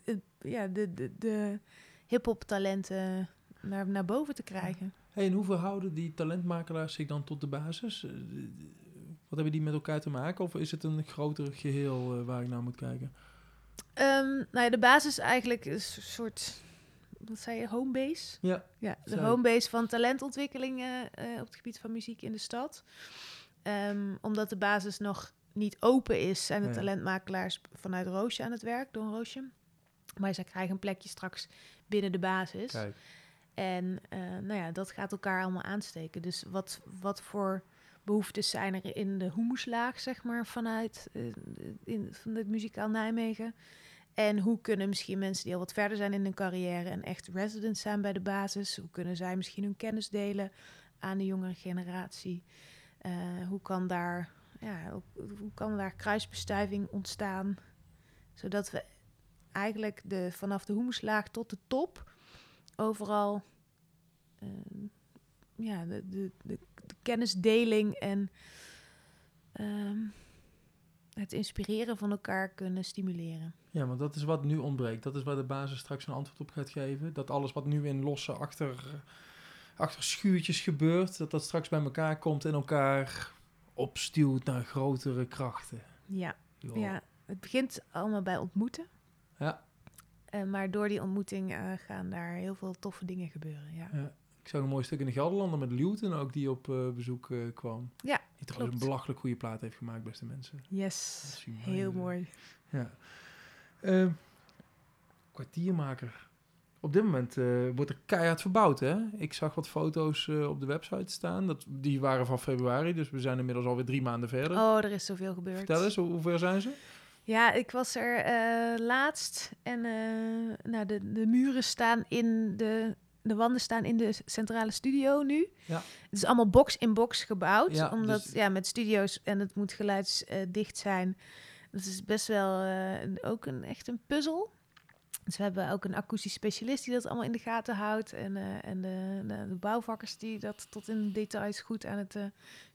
eh, ja, de, de, de hip-hop talenten naar, naar boven te krijgen. Hey, en hoe verhouden die talentmakelaars zich dan tot de basis? Eh, Wat hebben die met elkaar te maken? Of is het een groter geheel eh, waar ik naar moet kijken? Ehm, nou ja, de basis eigenlijk is een soort, wat zei je, homebase? Ja, Ja, de homebase van talentontwikkeling eh, op het gebied van muziek in de stad. Ehm, omdat de basis nog niet open is, zijn de Ja. talentmakelaars vanuit Roosje aan het werk, door Roosje. Maar zij krijgen een plekje straks binnen de basis. kijk. En eh, nou ja, dat gaat elkaar allemaal aansteken. Dus wat, wat voor behoeftes zijn er in de humuslaag, zeg maar, vanuit eh, in, van het muzikaal Nijmegen? En hoe kunnen misschien mensen die al wat verder zijn in hun carrière en echt resident zijn bij de basis, hoe kunnen zij misschien hun kennis delen aan de jongere generatie? Eh, hoe kan daar, ja, hoe, kan daar kruisbestuiving ontstaan? Zodat we eigenlijk de, vanaf de humuslaag tot de top overal eh, ja, de, de, de, de kennisdeling en ehm, het inspireren van elkaar kunnen stimuleren. Ja, want dat is wat nu ontbreekt. Dat is waar de basis straks een antwoord op gaat geven. Dat alles wat nu in losse achter, achter schuurtjes gebeurt, dat dat straks bij elkaar komt en elkaar opstuwt naar grotere krachten. Ja, ja het begint allemaal bij ontmoeten. Ja. Eh, maar door die ontmoeting eh, gaan daar heel veel toffe dingen gebeuren. Ja, Ja. Ik zag een mooi stuk in de Gelderlander met Luton ook, die op eh, bezoek eh, kwam. Ja, Die trouwens een belachelijk goede plaat heeft gemaakt, beste mensen. yes. Heel mooi. Ja. Ehm, kwartiermaker. Op dit moment eh, wordt er keihard verbouwd, hè? Ik zag wat foto's op de website staan. Dat, die waren van februari, dus we zijn inmiddels alweer drie maanden verder. Oh, er is zoveel gebeurd. Vertel eens, hoe, ver zijn ze? Ja, ik was er laatst en nou, de, de muren staan in de, de wanden staan in de centrale studio nu. Ja. Het is allemaal box in box gebouwd, Ja, omdat dus- ja, met studio's en het moet geluidsdicht zijn. Dat is best wel eh, ook een echt een puzzel. Dus we hebben ook een akoestisch specialist die dat allemaal in de gaten houdt. En, eh, en de, de, de bouwvakkers die dat tot in de details goed aan het eh,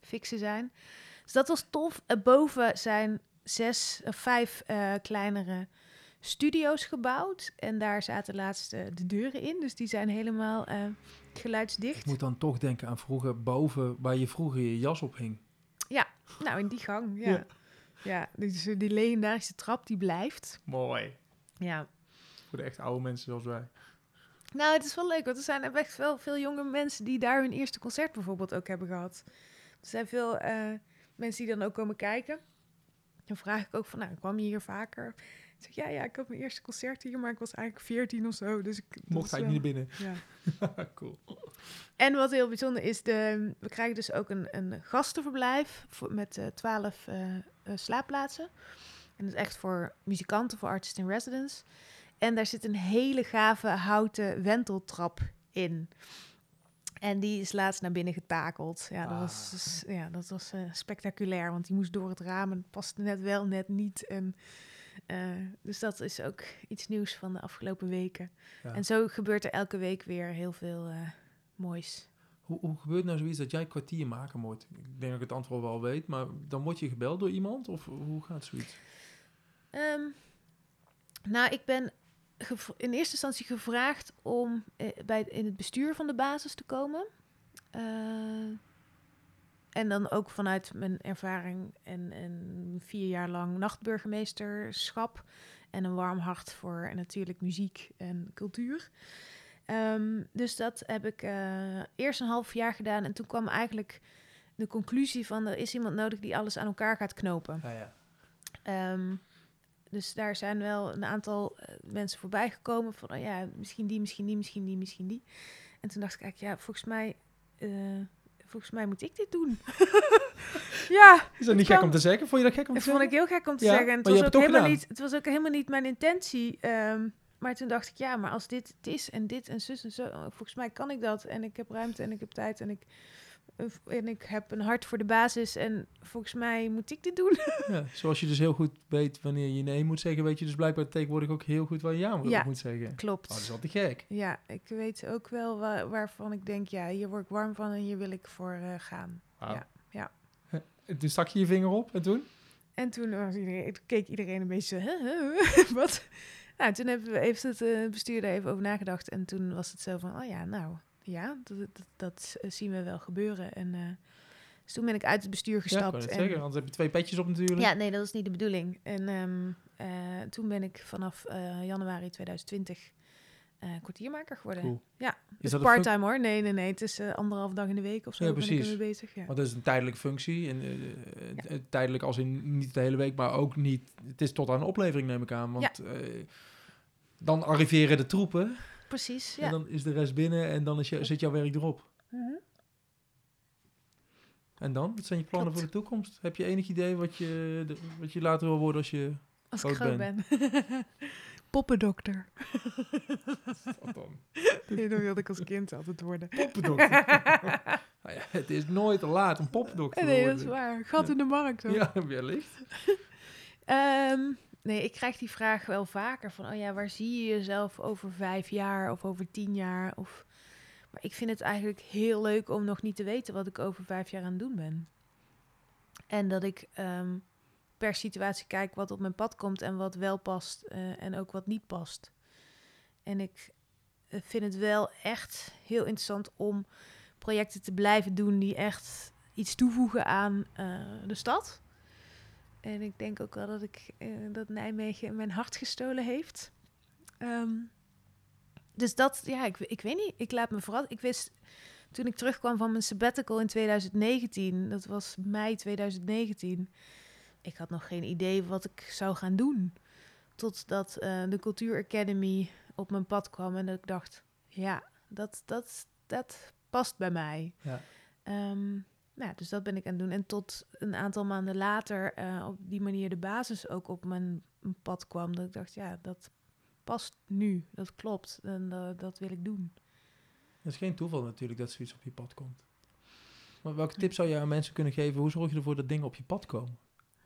fixen zijn. Dus dat was tof. Erboven zijn zes of vijf eh, kleinere studio's gebouwd. En daar zaten laatst eh, de deuren in. Dus die zijn helemaal eh, geluidsdicht. Ik moet dan toch denken aan vroeger boven, waar je vroeger je jas op hing. Nou, in die gang, ja. Ja. Ja, dus die legendarische trap, die blijft. Mooi. Ja. Voor de echt oude mensen zoals wij. Nou, het is wel leuk, want er zijn echt wel veel jonge mensen die daar hun eerste concert bijvoorbeeld ook hebben gehad. Er zijn veel eh, mensen die dan ook komen kijken. Dan vraag ik ook van, nou, kwam je hier vaker? Ik zeg, ja, ja, ik had mijn eerste concert hier, maar ik was eigenlijk 14 of zo. Dus ik Mocht hij wel- niet naar binnen. Ja. [LAUGHS] cool. En wat heel bijzonder is, de, we krijgen dus ook een, een gastenverblijf voor, met eh, twaalf eh, eh, slaapplaatsen. En dat is echt voor muzikanten, voor artists in residence. En daar zit een hele gave houten wenteltrap in. En die is laatst naar binnen getakeld. Ja, dat was, Ah. dus- ja, dat was spectaculair, want die moest door het raam en paste net wel, net niet. En, eh, dus dat is ook iets nieuws van de afgelopen weken. Ja. En zo gebeurt er elke week weer heel veel eh, moois. Hoe, hoe gebeurt nou zoiets dat jij kwartiermaker wordt? Ik denk dat ik het antwoord wel weet, maar dan word je gebeld door iemand? Of hoe gaat zoiets? Ehm, nou, ik ben in eerste instantie gevraagd om eh, bij, in het bestuur van de basis te komen. En dan ook vanuit mijn ervaring en, en vier jaar lang nachtburgemeesterschap. En een warm hart voor natuurlijk muziek en cultuur. Ehm, dus dat heb ik eh, eerst een half jaar gedaan. En toen kwam eigenlijk de conclusie van... er is iemand nodig die alles aan elkaar gaat knopen. Ja, ja. Ehm, dus daar zijn wel een aantal eh, mensen voorbij gekomen van, oh ja, misschien die, misschien die, misschien die, misschien die. En toen dacht ik eigenlijk, ja, volgens mij, eh, volgens mij moet ik dit doen. [LAUGHS] ja, Is dat niet kwam- gek om te zeggen? Vond je dat gek om te dat vond ik zeggen? heel gek om te Ja, zeggen. En het maar je was, ook het toch helemaal gedaan. niet, het was ook helemaal niet mijn intentie. ehm, maar toen dacht ik, ja, maar als dit het is en dit en zus en zo, volgens mij kan ik dat. En ik heb ruimte en ik heb tijd en ik, en ik heb een hart voor de basis. En volgens mij moet ik dit doen. [LAUGHS] Ja, zoals je dus heel goed weet wanneer je nee moet zeggen, weet je dus blijkbaar tegenwoordig ook heel goed waar je ja moet, Ja. moet zeggen. Klopt. Oh, dat is te gek. Ja, ik weet ook wel wa- waarvan ik denk, ja, hier word ik warm van en hier wil ik voor eh, gaan. Ja, ja. Toen stak je je vinger op en toen? En toen was iedereen, toen keek iedereen een beetje, zo, [LAUGHS] wat? Nou, toen hebben we, heeft het eh, bestuur daar even over nagedacht. En toen was het zo van, oh ja, nou, ja, dat, dat, dat zien we wel gebeuren. En eh, dus toen ben ik uit het bestuur Ja, gestapt. het en, zeggen, anders heb je twee petjes op natuurlijk. ja, nee, dat is niet de bedoeling. En ehm, eh, toen ben ik vanaf eh, januari 2020 eh, kwartiermaker geworden. Cool. Ja, Is Dus func- part-time hoor. Nee, nee, nee. Het is eh, anderhalf dag in de week of zo Ja, ben ik precies. ermee bezig. Ja. Want dat is een tijdelijke functie. En, eh, eh, Tijdelijk als in niet de hele week, maar ook niet... Het is tot aan een oplevering neem ik aan. Want eh, dan arriveren de troepen Precies, en ja. dan is de rest binnen en dan is je, zit jouw werk erop. Mhm. En dan? Wat zijn je plannen Klopt. voor de toekomst? Heb je enig idee wat je, de- wat je later wil worden als je... Als groot ik groot ben. [LAUGHS] Poppendokter. Wat dan? [LAUGHS] Nee, dat wilde ik als kind altijd worden. Poppendokter. [LAUGHS] nou ja, het is nooit te laat om poppendokter te nee, worden. dat is waar. Gat Ja. in de markt. hoor. Ja, wellicht. Ehm, nee, ik krijg die vraag wel vaker van, oh ja, waar zie je jezelf over vijf jaar of over tien jaar? Of... Maar ik vind het eigenlijk heel leuk om nog niet te weten wat ik over vijf jaar aan het doen ben. En dat ik ehm, per situatie kijk wat op mijn pad komt en wat wel past eh, en ook wat niet past. En ik eh, vind het wel echt heel interessant om projecten te blijven doen die echt iets toevoegen aan eh, de stad. En ik denk ook wel dat ik eh, dat Nijmegen mijn hart gestolen heeft. Ehm, dus dat, ja, ik, ik weet niet. Ik laat me vooral. Ik wist toen ik terugkwam van mijn sabbatical in 2019, dat was mei 2019. Ik had nog geen idee wat ik zou gaan doen. Totdat eh de Cultuur Academy op mijn pad kwam en dat ik dacht, ja, dat, dat, dat past bij mij. Ja. Ehm, nou, dus dat ben ik aan het doen. En tot een aantal maanden later eh, op die manier de basis ook op mijn pad kwam. Dat ik dacht, ja, dat past nu. Dat klopt. En eh, dat wil ik doen. Het is geen toeval natuurlijk dat zoiets op je pad komt. Maar welke tip zou je aan mensen kunnen geven? Hoe zorg je ervoor dat dingen op je pad komen?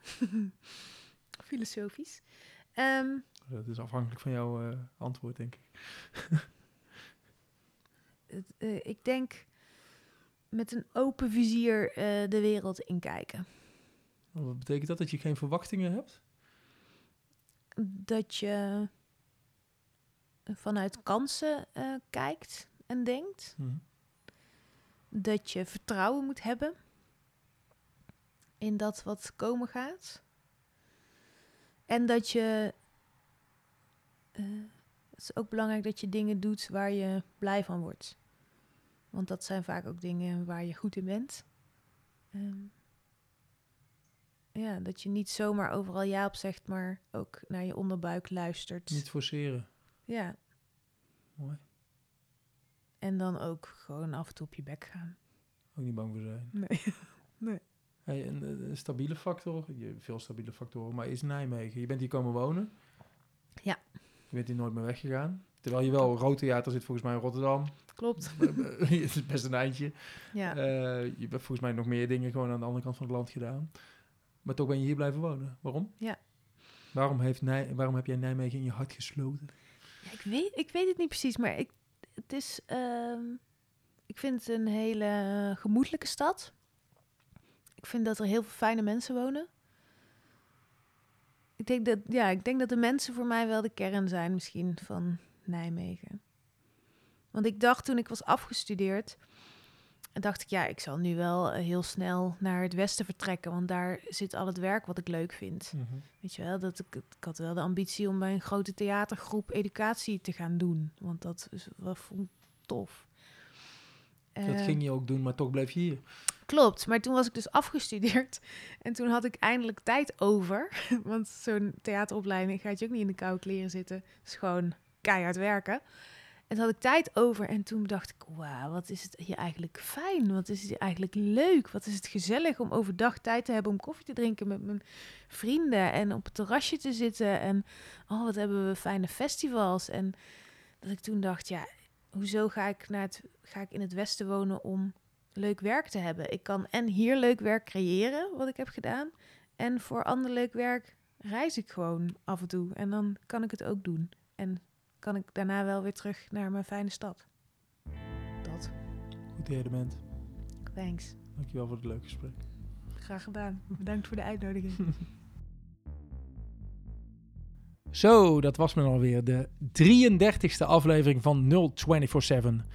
[LAUGHS] Filosofisch. Ehm, Dat is afhankelijk van jouw eh, antwoord, denk ik. het, ik denk met een open vizier eh, de wereld inkijken. Wat betekent dat? Dat je geen verwachtingen hebt? dat je vanuit kansen eh, kijkt en denkt. Mhm. Dat je vertrouwen moet hebben in dat wat komen gaat. En dat je. eh, het is ook belangrijk dat je dingen doet waar je blij van wordt. Want dat zijn vaak ook dingen waar je goed in bent. Ehm, ja, dat je niet zomaar overal ja op zegt, maar ook naar je onderbuik luistert. Niet forceren. Ja, Mooi. en dan ook gewoon af en toe op je bek gaan. Ook niet bang voor zijn. Nee. [LAUGHS] Hey, een, een- een stabiele factor, veel stabiele factoren, maar is Nijmegen. Je bent hier komen wonen. Ja. Je bent hier nooit meer weggegaan. Terwijl je wel, Rood Theater zit volgens mij in Rotterdam. Klopt. [LAUGHS] [LAUGHS] het is best een eindje. Ja. Eh, je hebt volgens mij nog meer dingen gewoon aan de andere kant van het land gedaan. Maar toch ben je hier blijven wonen. Waarom? Ja. Waarom, heeft Nij waarom heb jij Nijmegen in je hart gesloten? Ja, ik, weet, ik weet het niet precies, maar ik, het is, ehm, ik vind het een hele gemoedelijke stad. Ik vind dat er heel veel fijne mensen wonen. Ik denk dat, ja, ik denk dat de mensen voor mij wel de kern zijn misschien van Nijmegen. Want ik dacht toen ik was afgestudeerd, dacht ik ja, ik zal nu wel eh, heel snel naar het westen vertrekken, want daar zit al het werk wat ik leuk vind. Weet je wel, dat ik, ik had wel de ambitie om bij een grote theatergroep educatie te gaan doen. Want dat is wel vond ik tof. Dat Eh, ging je ook doen, maar toch bleef je hier. Klopt, maar toen was ik dus [LAUGHS] afgestudeerd. En toen had ik eindelijk tijd over. [LAUGHS] Want zo'n theateropleiding gaat je ook niet in de koude kleren zitten. Gewoon keihard werken. En toen had ik tijd over en toen dacht ik, wauw, wat is het hier eigenlijk fijn? Wat is het hier eigenlijk leuk? Wat is het gezellig om overdag tijd te hebben om koffie te drinken met mijn vrienden en op het terrasje te zitten. En oh, wat hebben we fijne festivals. En dat ik toen dacht, ja, hoezo ga ik, naar het, ga ik in het westen wonen om leuk werk te hebben? Ik kan en hier leuk werk creëren, wat ik heb gedaan. En voor ander leuk werk reis ik gewoon af en toe. En dan kan ik het ook doen. En kan ik daarna wel weer terug naar mijn fijne stad. Dat. Goed dat je er bent. Thanks. Dankjewel voor het leuke gesprek. Graag gedaan. Bedankt voor de uitnodiging. [LAUGHS] Zo, dat was me alweer de 33ste aflevering van 0247.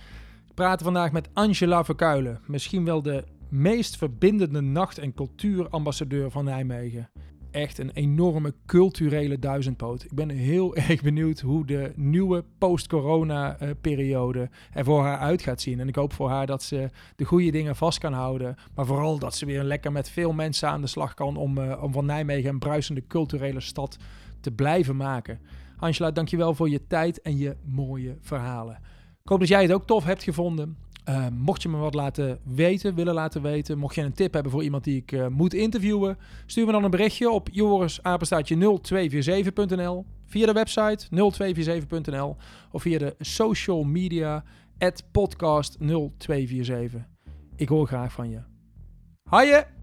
We praten vandaag met Angela Verkuilen, misschien wel de meest verbindende nacht- en cultuurambassadeur van Nijmegen. Echt een enorme culturele duizendpoot. Ik ben heel [LAUGHS] erg benieuwd hoe de nieuwe post-corona-periode er voor haar uit gaat zien. En ik hoop voor haar dat ze de goede dingen vast kan houden. Maar vooral dat ze weer lekker met veel mensen aan de slag kan om, eh, om van Nijmegen een bruisende culturele stad te blijven maken. Angela, dankjewel voor je tijd en je mooie verhalen. Ik hoop dat jij het ook tof hebt gevonden. Eh, mocht je me wat laten weten, willen laten weten, mocht je een tip hebben voor iemand die ik eh, moet interviewen, stuur me dan een berichtje op jorisapenstaatje0247.nl, via de website 0247.nl of via de social media at podcast 0247. Ik hoor graag van je. Haaien!